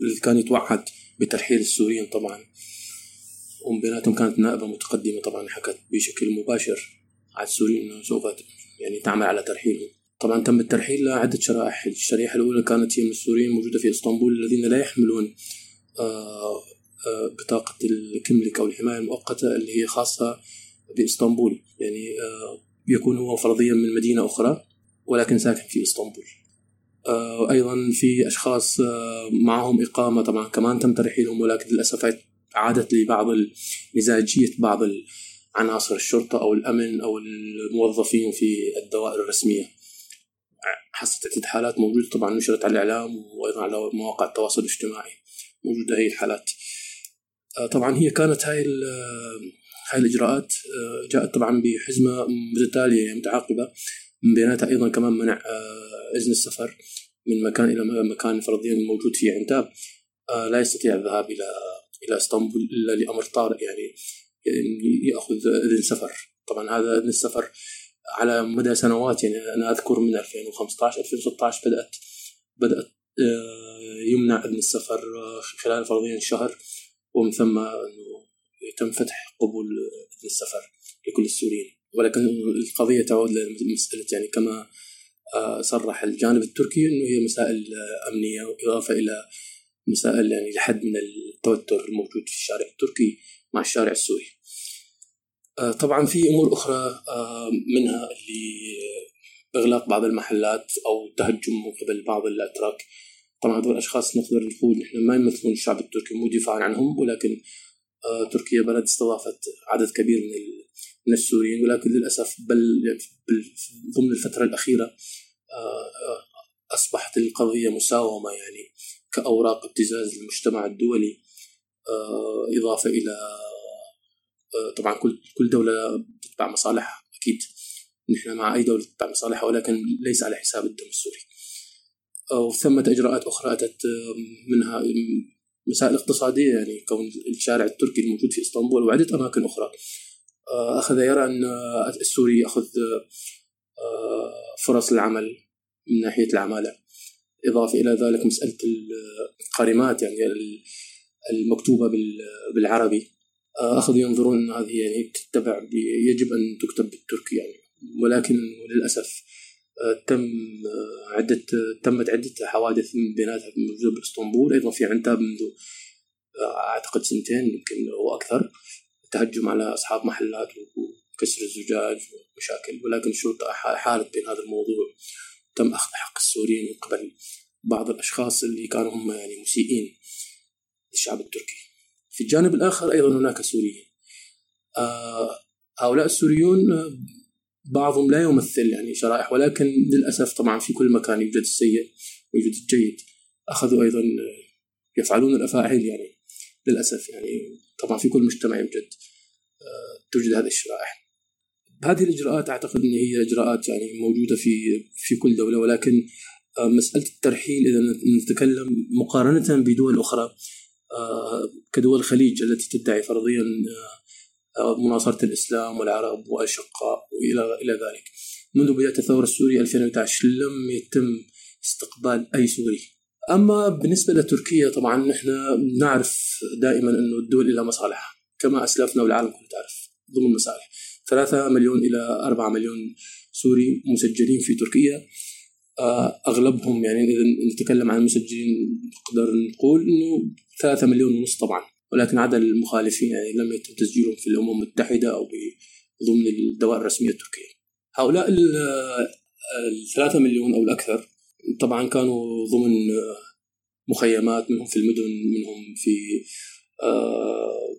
اللي كان يتوعد بترحيل السوريين طبعا. ومن بيناتهم كانت نائبة متقدمة طبعا حكت بشكل مباشر على السوريين إنه سوف يعني تعمل على ترحيلهم. طبعا تم الترحيل لعدة شرائح. الشريحة الأولى كانت هي من السوريين الموجودة في إسطنبول الذين لا يحملون آه، آه، بطاقة الكملك أو الحماية المؤقتة اللي هي خاصة بإسطنبول. يعني آه، يكون هو فرضيا من مدينة أخرى ولكن ساكن في إسطنبول. آه، أيضا في أشخاص آه، معهم إقامة. طبعا كمان تم ترحيلهم ولكن للأسف عادت لبعض مزاجية بعض عناصر الشرطة أو الأمن أو الموظفين في الدوائر الرسمية. حصلت عدة حالات موجودة. طبعا نشرت على الإعلام وأيضا على مواقع التواصل الاجتماعي موجودة هي الحالات. آه، طبعا هي كانت هاي آه، هاي الإجراءات آه، جاءت طبعا بحزمة متتالية يعني متعاقبة من بيناتها أيضا كمان منع إذن السفر من مكان إلى مكان فرضيا موجود في عنتاب لا يستطيع الذهاب إلى إلى إسطنبول إلا لأمر طارئ يعني يعني يأخذ إذن سفر. طبعا هذا إذن السفر على مدى سنوات يعني أنا أذكر من 2015 2016 بدأت بدأت آه، يمنع إذن السفر آه، خلال فرضيا شهر ومن ثم أنه يتم فتح قبول إذن السفر لكل السوريين ولكن القضية تعود لمسألة يعني كما آه، صرح الجانب التركي أنه هي مسائل أمنية وإضافة إلى مسائل يعني لحد من التوتر الموجود في الشارع التركي مع الشارع السوري. آه، طبعا في أمور أخرى آه، منها اللي اغلاق بعض المحلات أو تهجم من قبل بعض الأتراك. طبعا هذول الأشخاص نقدر نقول نحن ما يمثلون الشعب التركي مو دفاعا عنهم ولكن آه، تركيا بلد استضافت عدد كبير من من السوريين ولكن للأسف بل بل ضمن الفترة الأخيرة أصبحت القضية مساومة يعني كأوراق ابتزاز للمجتمع الدولي إضافة إلى طبعا كل كل دولة تتبع مصالحها أكيد نحن مع أي دولة تتبع مصالحها ولكن ليس على حساب الدم السوري. آه، وثمة إجراءات أخرى أتت منها مسائل اقتصادية يعني كون الشارع التركي الموجود في إسطنبول وعدة أماكن أخرى. آه، أخذ يرى أن السوري يأخذ آه، فرص العمل من ناحية العمالة. إضافة إلى ذلك مسألة القارمات يعني المكتوبة بال- بالعربي. أخذوا ينظرون ان هذه يعني تتبع يجب أن تكتب بالتركي يعني. ولكن للأسف آه، تم آه، عدة تمت عدة حوادث من بيناتها موجوده باسطنبول أيضا في عنتاب منذ آه، أعتقد سنتين يمكن أو أكثر. تهجم على أصحاب محلات وكسر الزجاج ومشاكل. ولكن الشرطه ح- حالت بين هذا الموضوع. تم أخذ حق السوريين من قبل بعض الأشخاص اللي كانوا هم يعني مسيئين للشعب التركي. في الجانب الآخر أيضا هناك سوريين. آه هؤلاء السوريون بعضهم لا يمثل يعني شرائح ولكن للأسف طبعا في كل مكان يوجد السيء ويوجد الجيد. أخذوا أيضا آه، يفعلون الأفاعيل يعني للأسف يعني طبعا في كل مجتمع يوجد آه، توجد هذه الشرائح. هذه الإجراءات أعتقد إن هي إجراءات يعني موجودة في في كل دولة ولكن آه، مسألة الترحيل إذا نتكلم مقارنة بدول أخرى آه، كدول الخليج التي تدعي فرضيا آه، آه، مناصرة الإسلام والعرب والاشقاء والى إلى ذلك. منذ بداية الثورة السورية 2011 لم يتم استقبال أي سوري. أما بالنسبة لتركيا طبعا نحن نعرف دائما انه الدول لها مصالح كما أسلفنا والعالم كله تعرف ضمن المصالح. 3 مليون إلى 4 مليون سوري مسجلين في تركيا آه، أغلبهم يعني إذا نتكلم عن المسجلين نقدر نقول إنه 3 مليون ونص طبعا. ولكن عدد المخالفين يعني لم يتم تسجيلهم في الأمم المتحدة أو ضمن الدوائر الرسمية التركية. هؤلاء الثلاثة مليون أو الأكثر طبعا كانوا ضمن آه، مخيمات منهم في المدن منهم في آه،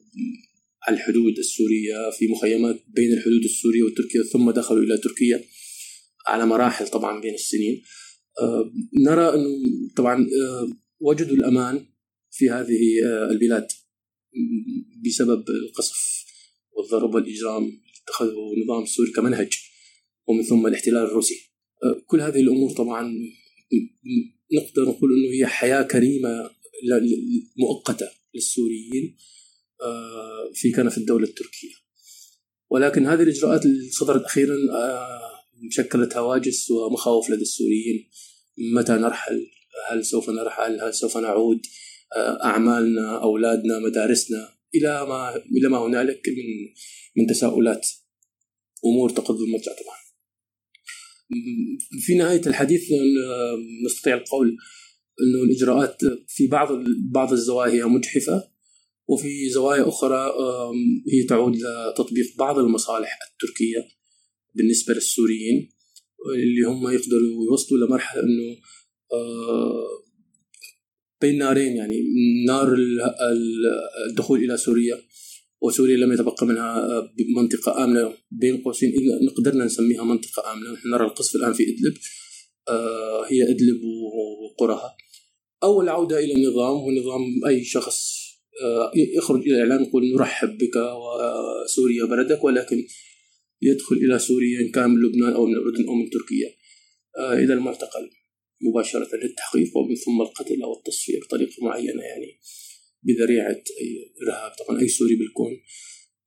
على الحدود السورية في مخيمات بين الحدود السورية والتركية ثم دخلوا إلى تركيا. على مراحل طبعا بين السنين. آه، نرى أنه طبعا وجدوا الأمان في هذه البلاد بسبب القصف والضرب والإجرام اتخذه النظام السوري كمنهج ومن ثم الاحتلال الروسي. كل هذه الأمور طبعا نقدر نقول أنه هي حياة كريمة مؤقتة للسوريين آه، في كنف الدولة التركية. ولكن هذه الإجراءات اللي صدرت أخيرا آه، شكلت هواجس ومخاوف لدى السوريين. متى نرحل؟ هل سوف نرحل؟ هل سوف نعود؟ آه، أعمالنا أولادنا مدارسنا؟ إلى ما إلى ما هنالك من من تساؤلات. أمور تقضي المرجع طبعا. في نهاية الحديث نستطيع القول أنه الإجراءات في بعض بعض الزوايا هي مجحفة وفي زوايا أخرى هي تعود لتطبيق بعض المصالح التركية. بالنسبة للسوريين اللي هم يقدروا يوصلوا لمرحلة أنه بين نارين يعني نار الدخول إلى سوريا وسوريا لم يتبقى منها منطقة آمنة. بين قوسين قدرنا نسميها منطقة آمنة. نحن نرى القصف الآن في إدلب آه، هي إدلب وقرها. أو العودة إلى النظام ونظام أي شخص آه، يخرج إلى الإعلام يقول نرحب بك وسوريا بلدك ولكن يدخل إلى سوريا إن كان من لبنان أو من الأردن أو من تركيا. آه، إلى المعتقل مباشرة للتحقيق ومن ثم القتل أو التصفية بطريقة معينة يعني بذريعة أي إرهاب. طبعا أي سوري بالكون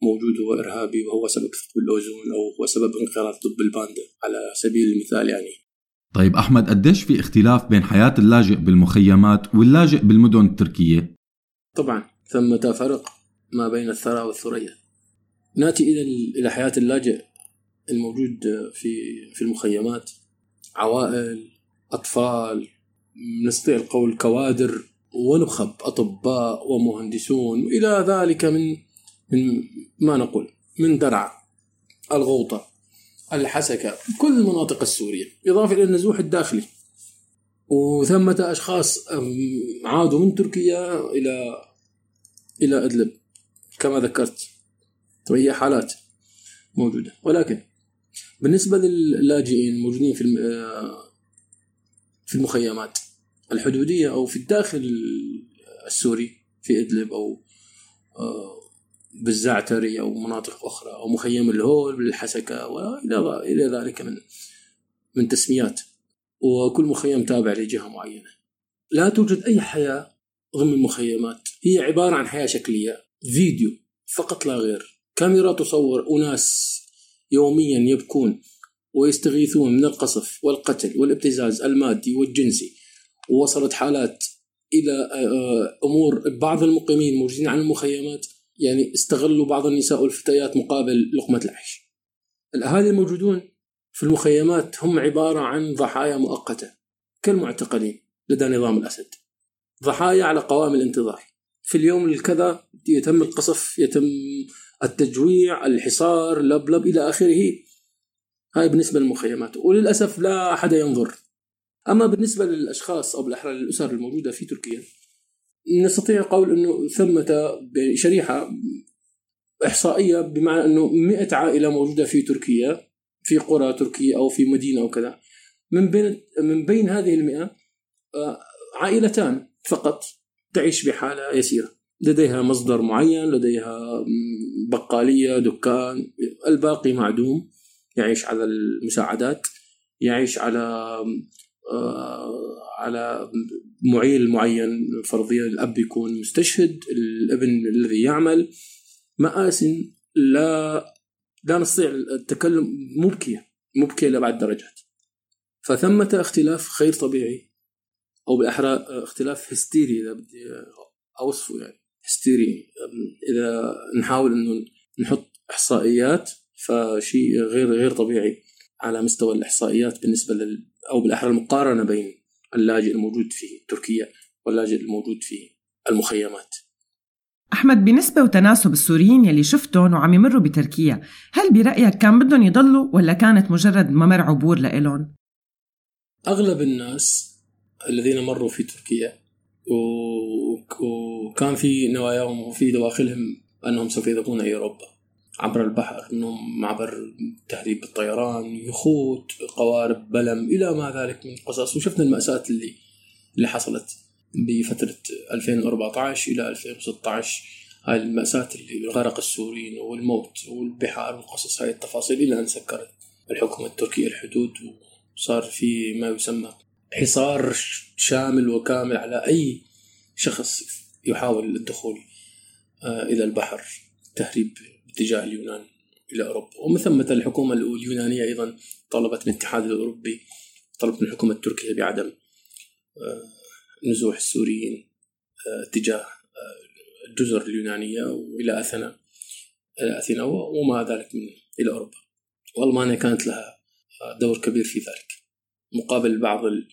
موجود هو إرهابي وهو سبب ثقب الأوزون أو هو سبب انقراض طب الباندا على سبيل المثال يعني. طيب أحمد قديش في اختلاف بين حياة اللاجئ بالمخيمات واللاجئ بالمدن التركية؟ طبعا ثمة فرق ما بين الثرى والثريا. نأتي إلى إلى حياة اللاجئ الموجود في في المخيمات عوائل أطفال نستطيع القول كوادر ونخب أطباء ومهندسون إلى ذلك من من ما نقول من درعا الغوطة الحسكة كل المناطق السورية إضافة إلى النزوح الداخلي. وثمة أشخاص عادوا من تركيا إلى إلى إدلب كما ذكرت. وهي حالات موجودة. ولكن بالنسبة للاجئين الموجودين في في المخيمات الحدودية أو في الداخل السوري في إدلب أو آه، بالزعتري أو مناطق أخرى أو مخيم الهول بالحسكة وإلى إلى ذلك من من تسميات. وكل مخيم تابع لجهة معينة. لا توجد أي حياة ضمن المخيمات. هي عبارة عن حياة شكلية فيديو فقط لا غير. كاميرا تصور أناس يوميا يبكون ويستغيثون من القصف والقتل والابتزاز المادي والجنسي ووصلت حالات إلى آه، أمور بعض المقيمين موجودين عن المخيمات يعني استغلوا بعض النساء والفتيات مقابل لقمة العيش. الاهالي الموجودون في المخيمات هم عبارة عن ضحايا مؤقتة كالمعتقلين لدى نظام الأسد. ضحايا على قوائم الانتظار. في اليوم الكذا يتم القصف، يتم التجويع، الحصار، لبلب إلى آخره. هاي بالنسبة للمخيمات، وللأسف لا أحد ينظر. أما بالنسبة للأشخاص أو بالاحرى للاسر الموجودة في تركيا نستطيع القول إنه ثمة شريحه إحصائية بمعنى إنه 100 عائلة موجودة في تركيا في قرى تركية أو في مدينة أو كذا. من بين من بين هذه المئة آه، عائلتان فقط تعيش بحالة يسيرة. لديها مصدر معين لديها بقالية دكان الباقي معدوم يعيش على المساعدات يعيش على آه، على معيل معين فرضيا الأب يكون مستشهد الابن الذي يعمل. مآسٍ لا لا نستطيع التكلم مبكية مبكية لأبعد درجات. فثمة اختلاف غير طبيعي أو بالأحرى اختلاف هستيري إذا بدي أوصفه يعني. هستيري إذا نحاول إنه نحط إحصائيات فشيء غير غير طبيعي على مستوى الإحصائيات بالنسبة لل أو بالاحرى المقارنة بين اللاجئ الموجود في تركيا واللاجئ الموجود في المخيمات. أحمد بنسبة وتناسب السوريين يلي شفتهم وعم يمروا بتركيا هل برأيك كان بدهم يضلوا ولا كانت مجرد ممر عبور لإلهم؟ أغلب الناس الذين مروا في تركيا وكان في نواياهم وفي دواخلهم أنهم سوف يذهبون إلى أوروبا عبر البحر إنهم عبر تهريب بالطيران يخوت قوارب بلم إلى ما ذلك من قصص. وشفنا المأساة اللي اللي حصلت بفترة 2014 إلى 2016 هاي المأساة اللي غرق السوريين والموت والبحار والقصص هاي التفاصيل إلى أن سكرت الحكومة التركية الحدود وصار في ما يسمى حصار شامل وكامل على أي شخص يحاول الدخول آه، إلى البحر تهريب باتجاه اليونان إلى أوروبا. ومن ثم الحكومة اليونانية أيضا طلبت من الاتحاد الأوروبي طلبت من الحكومة التركية بعدم آه، نزوح السوريين اتجاه آه، الجزر اليونانية وإلى أثينا أثينا وما ذلك من إلى أوروبا. وألمانيا كانت لها دور كبير في ذلك مقابل بعض ال-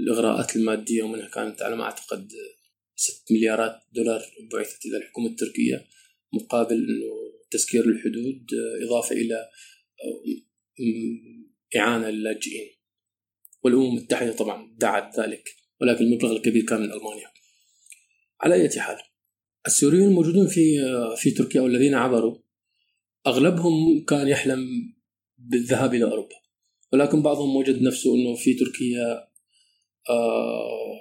الإغراءات المادية ومنها كانت على ما أعتقد 6 مليارات دولار بعثت إلى الحكومة التركية مقابل أنه تسكير الحدود إضافة إلى م- إعانة للاجئين. والأمم المتحدة طبعا دعت ذلك ولكن المبلغ الكبير كان من ألمانيا. على أي حال السوريين الموجودون في في تركيا والذين عبروا أغلبهم كان يحلم بالذهاب إلى أوروبا. ولكن بعضهم وجد نفسه إنه في تركيا آه،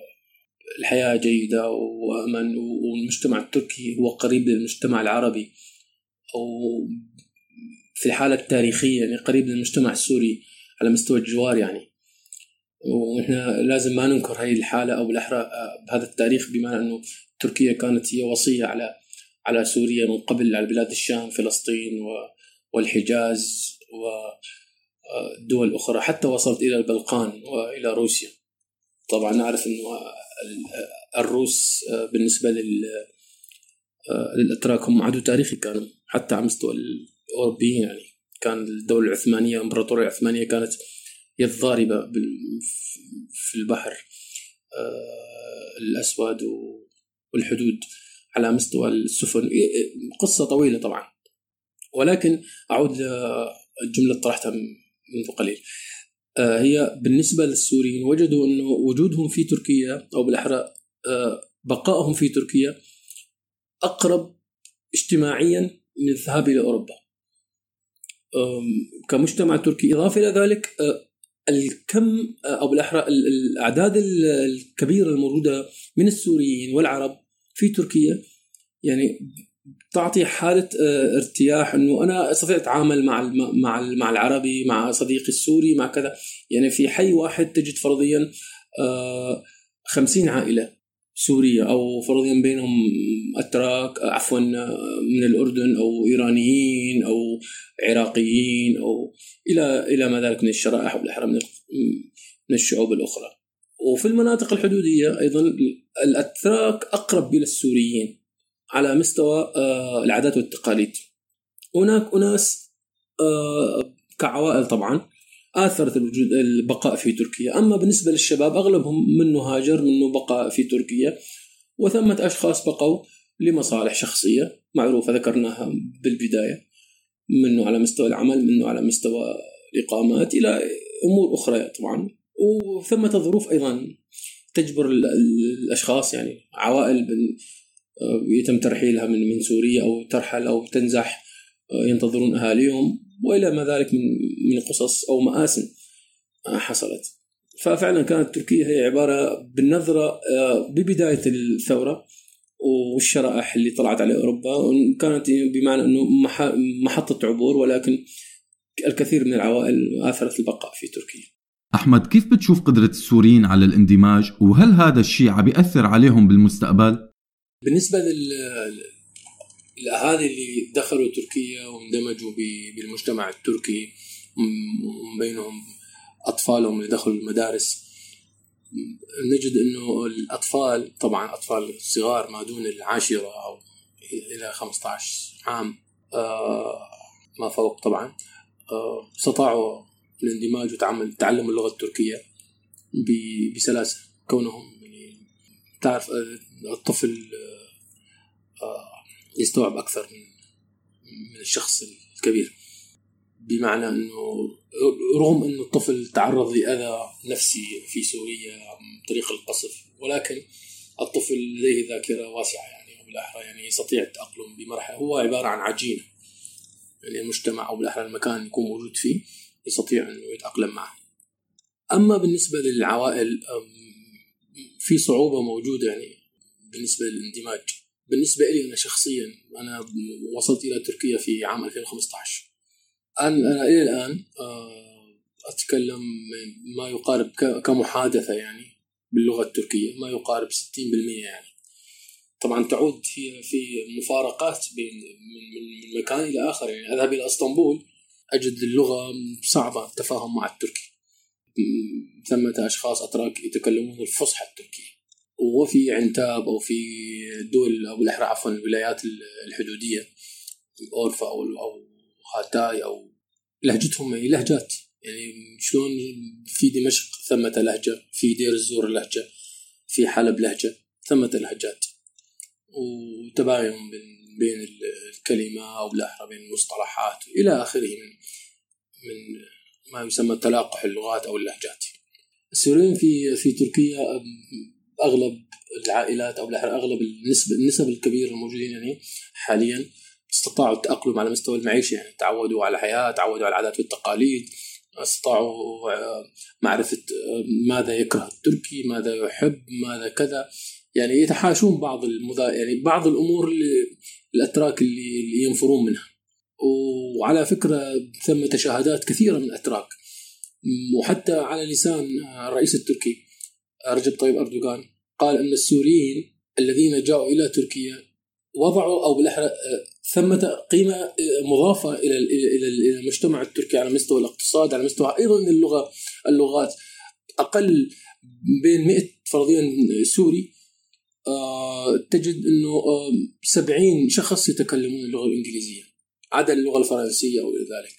الحياة جيدة وأمن والمجتمع التركي هو قريب للمجتمع العربي أو في الحاله التاريخيه يعني قريب للمجتمع السوري على مستوى الجوار يعني. ونحن لازم ما ننكر هذه الحالة أو بالاحرى آه، بهذا التاريخ بمعنى أنه تركيا كانت هي وصية على على سوريا من قبل على بلاد الشام فلسطين والحجاز ودول أخرى حتى وصلت إلى البلقان والى روسيا. طبعا نعرف إنه ال- الروس آه، بالنسبة آه، للاتراك هم عدو تاريخي كانوا حتى على مستوى الأوروبيين يعني. كان الدولة العثمانية الامبراطوريه العثمانية كانت يد ضاربه بال- في البحر آه، الأسود والحدود على مستوى السفن. قصة طويلة طبعا. ولكن أعود للجمله طرحتها منذ قليل. هي بالنسبة للسوريين وجدوا انه وجودهم في تركيا أو بالأحرى آه، بقائهم في تركيا أقرب اجتماعيا من الذهاب إلى أوروبا. أم، كمجتمع تركي إضافة إلى ذلك آه، الكم آه، أو بالأحرى ال- الأعداد ال- الكبيرة الموجودة من السوريين والعرب في تركيا يعني تعطي حالة آه، ارتياح إنه أنا أستطيع أتعامل مع مع مع العربي مع صديقي السوري مع كذا يعني في حي واحد تجد فرضيا آه، خمسين عائلة سورية أو فرضيا بينهم أتراك عفوا آه، من الأردن أو إيرانيين أو عراقيين أو إلى إلى ما ذلك من الشرائح والاحرى من من الشعوب الأخرى. وفي المناطق الحدودية أيضا الأتراك أقرب إلى السوريين على مستوى آه، العادات والتقاليد. هناك أناس آه، كعوائل طبعا آثرت الوجود البقاء في تركيا، أما بالنسبة للشباب أغلبهم منه هاجر منه بقى في تركيا وثمة أشخاص بقوا لمصالح شخصية معروفة ذكرناها بالبداية منه على مستوى العمل منه على مستوى الإقامات إلى أمور أخرى طبعا وثمة ظروف أيضا تجبر ال- ال- الأشخاص يعني عوائل يتم ترحيلها من من سوريا أو ترحل أو تنزح آه، ينتظرون أهاليهم وإلى ما ذلك من من قصص أو مآسٍ آه، حصلت ففعلا كانت تركيا هي عبارة بالنظرة آه، ببداية الثورة والشرائح اللي طلعت على أوروبا كانت بمعنى إنه مح- محطة عبور ولكن الكثير من العوائل آثرت البقاء في تركيا. أحمد كيف بتشوف قدرة السوريين على الاندماج وهل هذا الشيء عم بيأثر عليهم بالمستقبل؟ بالنسبة لل الاهالي اللي دخلوا تركيا واندمجوا بالمجتمع التركي م- بينهم أطفالهم اللي دخلوا المدارس نجد إنه الأطفال طبعا أطفال صغار ما دون العاشرة أو إلى 15 عام آه، ما فوق طبعا آه، استطاعوا الاندماج وتعمل تعلم اللغة التركية بسلاسة كونهم تعرف آه، الطفل آه، آه، يستوعب أكثر من من الشخص الكبير. بمعنى إنه رغم إنه الطفل تعرض لأذى نفسي في سوريا عن طريق القصف ولكن الطفل لديه ذاكرة واسعة يعني أو بالاحرى يعني يستطيع التأقلم بمرحلة. هو عبارة عن عجينة. يعني المجتمع أو بالأحرى المكان يكون موجود فيه يستطيع إنه يتأقلم معه. أما بالنسبة للعوائل في صعوبة موجودة يعني بالنسبة للاندماج. بالنسبة لي أنا شخصيا أنا وصلت إلى تركيا في عام 2015. أنا أنا إلى الآن آه، أتكلم ما يقارب كمحادثة يعني باللغة التركية ما يقارب 60% يعني. طبعا تعود هي في مفارقات بين من من مكان إلى آخر يعني أذهب إلى إسطنبول أجد اللغة صعبة التفاهم مع التركي ثمة أشخاص أتراك يتكلمون الفصحى التركيه وفي عنتاب أو في دول أو بالاحرى عفوا الولايات الحدودية اورفا أو أو هاتاي أو لهجتهم هي لهجات. يعني شلون في دمشق ثمة لهجة في دير الزور لهجة في حلب لهجة ثمة لهجات. وتباين بين بين ال- الكلمة أو بالأحرى بين المصطلحات إلى آخره من من ما يسمى تلاقح اللغات أو اللهجات. السوريين في في تركيا أم، أغلب العائلات أو بالأحرى أغلب النسبة النسب الكبيرة الموجودين يعني حاليا استطاعوا التأقلم على مستوى المعيشة يعني تعودوا على الحياة تعودوا على العادات والتقاليد استطاعوا آه، معرفة آه، ماذا يكره التركي ماذا يحب ماذا كذا يعني يتحاشون بعض المذا يعني بعض الأمور اللي الأتراك اللي, اللي ينفرون منها وعلى فكرة ثم تشاهدات كثيرة من الأتراك وحتى على لسان الرئيس التركي رجب طيب أردوغان قال أن السوريين الذين جاءوا إلى تركيا وضعوا أو بالاحرى آه، ثمة قيمة آه، مضافة إلى إلى إلى إلى المجتمع التركي على مستوى الاقتصاد على مستوى أيضا اللغة اللغات. أقل بين 100 فرضيا سوري آه، تجد آه، 70 شخص يتكلمون اللغة الإنجليزية. عدا اللغة الفرنسية أو ذلك.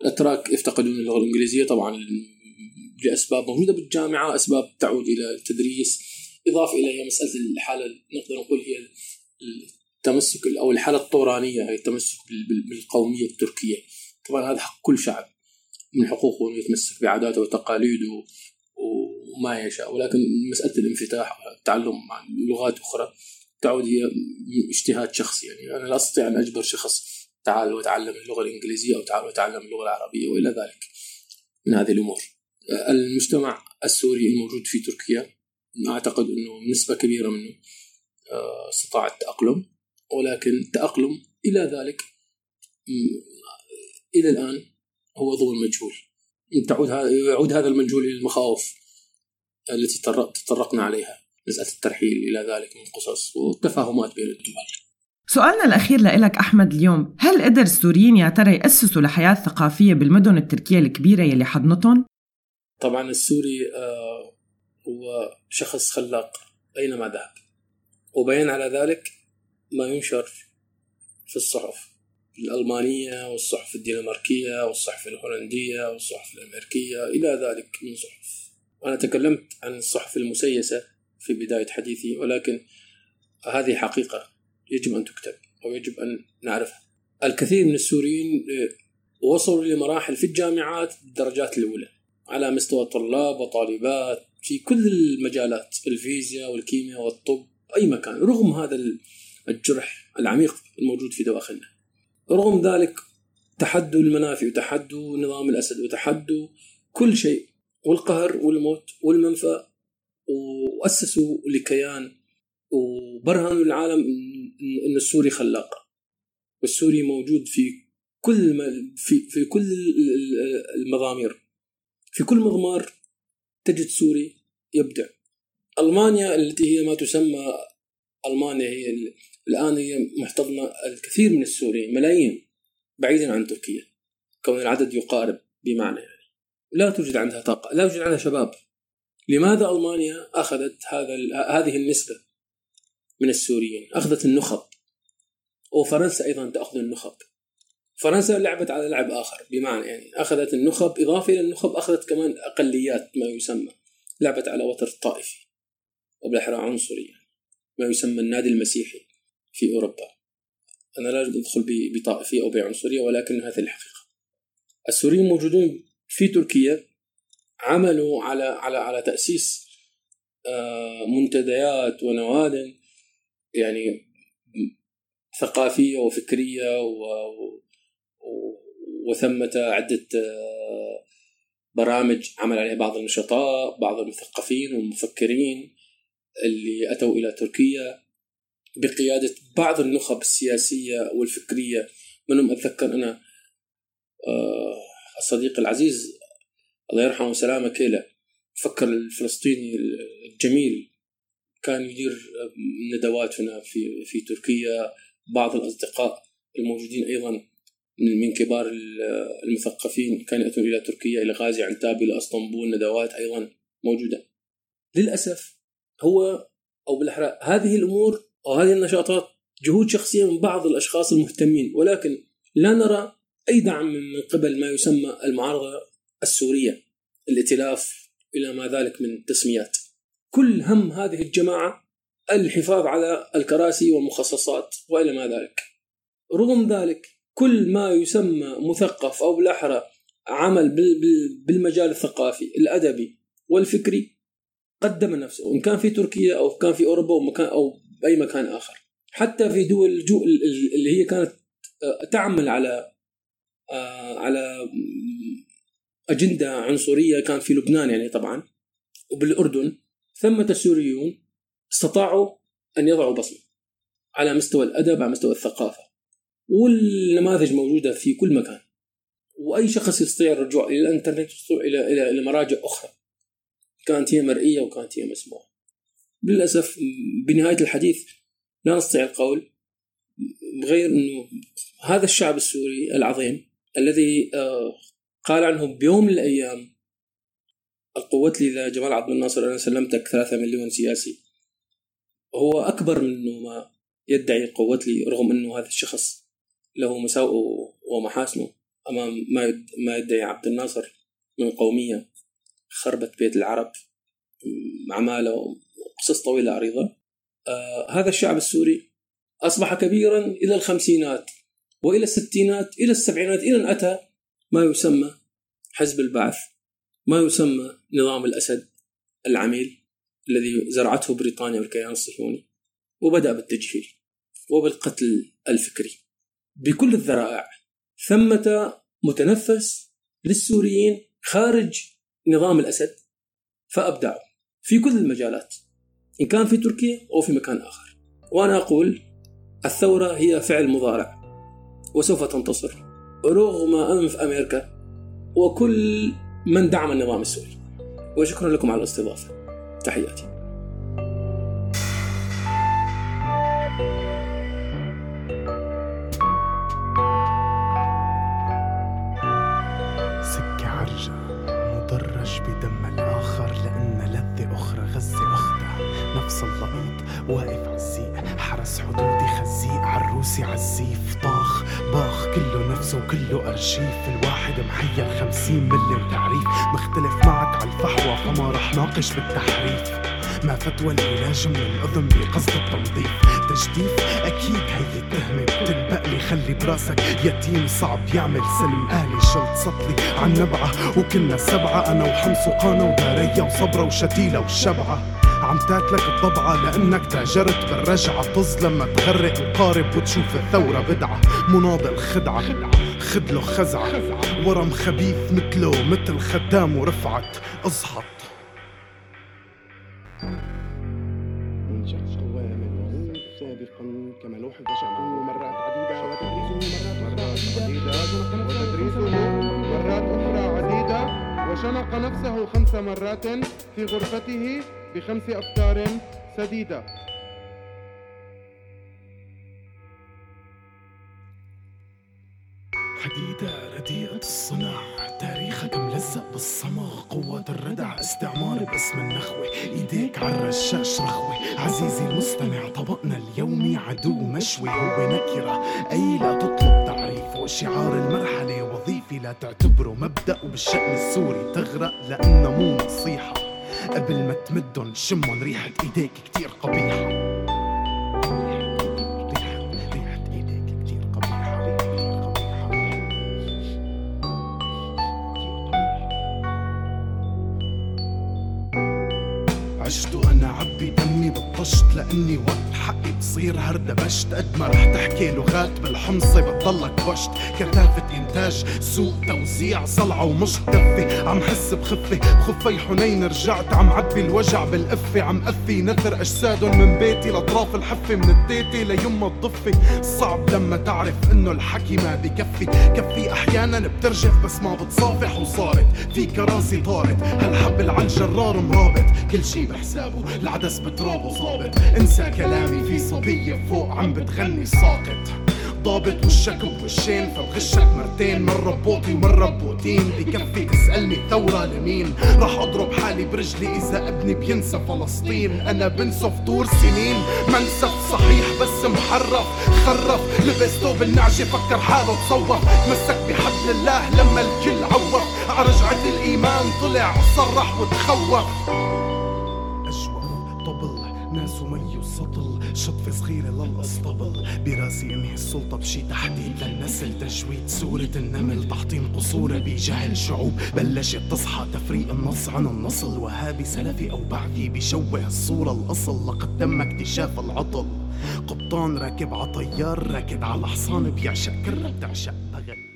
الأتراك يفتقدون اللغة الإنجليزية طبعا لأسباب موجودة بالجامعة، أسباب تعود إلى التدريس، إضافة إلى مسألة الحالة نقدر نقول هي التمسك أو الحالة الطورانية هي التمسك بال- بال- بالقومية التركية. طبعا هذا حق كل شعب من حقوقه إنه يتمسك بعاداته وتقاليده وما يشاء ولكن مسألة الانفتاح والتعلم عن لغات أخرى تعود هي اجتهاد شخصي يعني أنا لا أستطيع أن أجبر شخص تعال وتعلم اللغة الإنجليزية أو تعال وتعلم اللغة العربية وإلى ذلك من هذه الأمور. المجتمع السوري الموجود في تركيا أعتقد أنه نسبة كبيرة منه آه، استطاع التأقلم ولكن التاقلم إلى ذلك إلى الآن هو ظل مجهول. تعود يعود هذا المجهول إلى المخاوف التي تطرق- تطرقنا عليها مساله الترحيل إلى ذلك من قصص والتفاهمات بين الدول. سؤالنا الأخير لإلك أحمد اليوم هل قدر السوريين يا ترى يأسسوا لحياة ثقافية بالمدن التركية الكبيرة يلي حضنتهم؟ طبعا السوري آه، هو شخص خلاق أينما ذهب. وبين على ذلك ما ينشر في الصحف الألمانية والصحف الدنماركية والصحف الهولندية والصحف الأمريكية إلى ذلك من صحف. وأنا تكلمت عن الصحف المسيسة في بداية حديثي ولكن هذه حقيقة. يجب أن تكتب أو يجب أن نعرفها. الكثير من السوريين آه، وصلوا لمراحل في الجامعات الدرجات الأولى على مستوى طلاب وطالبات في كل المجالات الفيزياء والكيمياء والطب أي مكان رغم هذا الجرح العميق الموجود في دواخلنا. رغم ذلك تحدوا المنافي وتحدوا نظام الأسد وتحدوا كل شيء والقهر والموت والمنفى وأسسوا لكيان وبرهنوا للعالم إن- إن السوري خلاق. والسوري موجود في كل ما في في كل المضامير. في كل مضمار تجد سوري يبدع. ألمانيا التي هي ما تسمى ألمانيا هي ال- الآن هي محتضنة الكثير من السوريين ملايين بعيدا عن تركيا كون العدد يقارب بمعنى. يعني لا توجد عندها طاقة لا يوجد عندها شباب. لماذا ألمانيا أخذت هذا هذه النسبة؟ من السوريين أخذت النخب. وفرنسا أيضا تأخذ النخب. فرنسا لعبت على لعب آخر بمعنى يعني أخذت النخب إضافة إلى النخب أخذت كمان أقليات ما يسمى. لعبت على وتر طائفي وبالإحرى عنصري يعني. ما يسمى النادي المسيحي في أوروبا. أنا لا أدخل ب- بطائفية أو بعنصرية ولكن هذه الحقيقة. السوريين موجودون في تركيا عملوا على على على تأسيس آه، منتديات ونواد يعني ثقافية وفكرية و و- وثمة عدة آه، برامج عمل عليها بعض النشطاء بعض المثقفين والمفكرين اللي أتوا إلى تركيا بقيادة بعض النخب السياسية والفكرية. منهم أتذكر أنا آه، الصديق العزيز الله يرحمه وسلامه كيلا فكر الفلسطيني الجميل كان يدير ندوات هنا في في تركيا بعض الأصدقاء الموجودين أيضا من كبار ال- المثقفين كانوا يأتون إلى تركيا إلى غازي عنتاب إلى إسطنبول ندوات أيضا موجودة. للأسف هو أو بالأحرى هذه الأمور أو هذه النشاطات جهود شخصية من بعض الأشخاص المهتمين ولكن لا نرى أي دعم من قبل ما يسمى المعارضة السورية الائتلاف إلى ما ذلك من تسميات. كل هم هذه الجماعة الحفاظ على الكراسي والمخصصات وإلى ما ذلك. رغم ذلك كل ما يسمى مثقف أو بالأحرى عمل بال- بال- بالمجال الثقافي الأدبي والفكري قدم نفسه إن كان في تركيا أو كان في أوروبا أو مكان أو أي مكان آخر. حتى في دول ال- اللي هي كانت آه، تعمل على آه، على أجندة عنصرية كان في لبنان يعني طبعا وبالأردن. ثمة السوريون استطاعوا أن يضعوا بصمة على مستوى الأدب على مستوى الثقافة والنماذج موجودة في كل مكان. وأي شخص يستطيع الرجوع إلى الإنترنت إلى إلى إلى مراجع أخرى كانت هي مرئية وكانت هي مسموعة. للأسف بنهاية الحديث لا نستطيع القول غير أنه هذا الشعب السوري العظيم الذي آه، قال عنه بيوم من الأيام القوة لي جمال عبد الناصر أنا سلمتك ثلاثة مليون سياسي. هو أكبر من ما يدعي قوة لي رغم أنه هذا الشخص له مساوئه ومحاسنه أمام ما ما يدعي عبد الناصر من قومية خربت بيت العرب عمالة وقصص طويلة عريضة آه هذا الشعب السوري أصبح كبيرا إلى الخمسينات وإلى الستينات إلى السبعينات إلى أن أتى ما يسمى حزب البعث. ما يسمى نظام الأسد العميل الذي زرعته بريطانيا والكيان الصهيوني وبدأ بالتجهيل وبالقتل الفكري. بكل الذرائع ثمة متنفس للسوريين خارج نظام الأسد فأبدعوا في كل المجالات إن كان في تركيا أو في مكان آخر. وأنا أقول الثورة هي فعل مضارع وسوف تنتصر. رغم أنف أمريكا وكل من دعم النظام السوري. وشكرا لكم على الاستضافة. تحياتي. سكة عرجة مدرج بدم الآخر لأن لذة أخرى غزة أختها نفس اللقيط واقف عالزيق حرس حدودي خزيق عروسي عالزيف طاخ باخ كله نفسه وكله أرشيف. الواحد محير خمسين ملي وتعريف مختلف معك عالفحوى فما رح ناقش بالتحريف. ما فتوى العلاج من الأذن بقصد التنظيف. تجديف أكيد هي التهمة بتلبق لي. خلي براسك يتيم صعب يعمل سلم. آلي شلت سطلي عن نبعة وكنا سبعة. أنا وحمص وقانا ودارية وصبرة وشتيلة والشبعة عم تاكلك الضبعة لأنك تاجرت بالرجعة. طز لما تغرق القارب وتشوف الثورة بدعة. مناضل خدعة. خدلة خزعة. ورم خبيث مثله مثل خدام ورفعت. اصحط سابقا كما مرات عديدة. وتدريسه مرات مرات أخرى عديدة. وشنق نفسه خمس مرات في غرفته. بخمس أفكار سديدة. حديدة رديئة الصنع تاريخك ملزق بالصمغ قوة الردع استعمار باسم النخوة إيديك عالرشاش رخوة. عزيزي المستمع طبقنا اليومي عدو مشوي هو نكرة. أي لا تطلب تعريف وشعار المرحلة وظيفي لا تعتبره مبدأ وبالشأن السوري. تغرق لأنه مو نصيحة. قبل ما تمدن شمن ريحة إيديك كتير قبيحة. عشت وأنا عبي دمي بالطشت لأني وقت حقي بصير هردبشت. قد ما رح تحكي لغات بالحمصة بتضلك بشت كثافة إنتاج سوق توزيع صلعة ومش دفة عم حس بخفة بخفي حنين رجعت عم عبي الوجع بالقفة عم قفي نثر أجسادهم من بيتي لأطراف الحفة من التيتي ليما الضفة صعب لما تعرف إنه الحكي ما بكفي. كفي أحيانا بترجف بس ما بتصافح. وصارت في كراسي طارت. هالحبل على الجرار مرابط كل شي بحسابه العدس بترابه ظابط انسى كلامي في صبية فوق عم بتغني ساقط. ضابط وشك بوشين فبغشك مرتين. مرة بوطي ومرة بوتين بكفي تسألني الثورة لمين؟ راح أضرب حالي برجلي إذا ابني بينسى فلسطين. أنا بنسى فطور سنين. منسف صحيح بس محرف. خرف لبس ثوب النعجة فكر حاله تصوف. مسك بحبل الله لما الكل عوف. عرجعة الإيمان طلع صرح وتخوف. ومي وسطل شطفة صغيرة للأسطبل براسي انهي السلطة بشي تحديد للنسل تجويد سورة النمل تحطيم قصورة بجهل شعوب. بلشت تصحى تفريق النص عن النصل. وهابي سلفي أو بعدي بشوه الصورة الأصل. لقد تم اكتشاف العطل. قبطان راكب عطيار راكب على حصان بيعشق كرة بتعشق بغل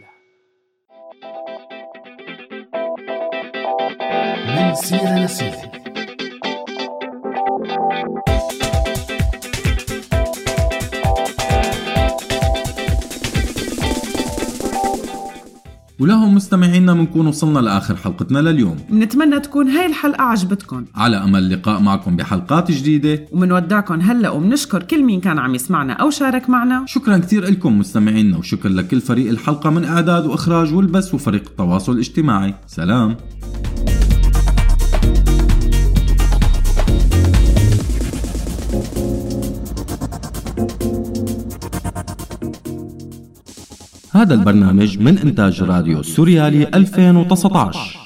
من سيرة لسيرة ولهم مستمعينا بنكون وصلنا لآخر حلقتنا لليوم. بنتمنى تكون هاي الحلقة عجبتكم. على أمل اللقاء معكم بحلقات جديدة. ومنودعكم هلا وبنشكر كل مين كان عم يسمعنا أو شارك معنا. شكرا كثير لكم مستمعينا وشكرا لكل فريق الحلقة من إعداد وإخراج والبث وفريق التواصل الاجتماعي. سلام. هذا البرنامج من إنتاج راديو سوريالي 2019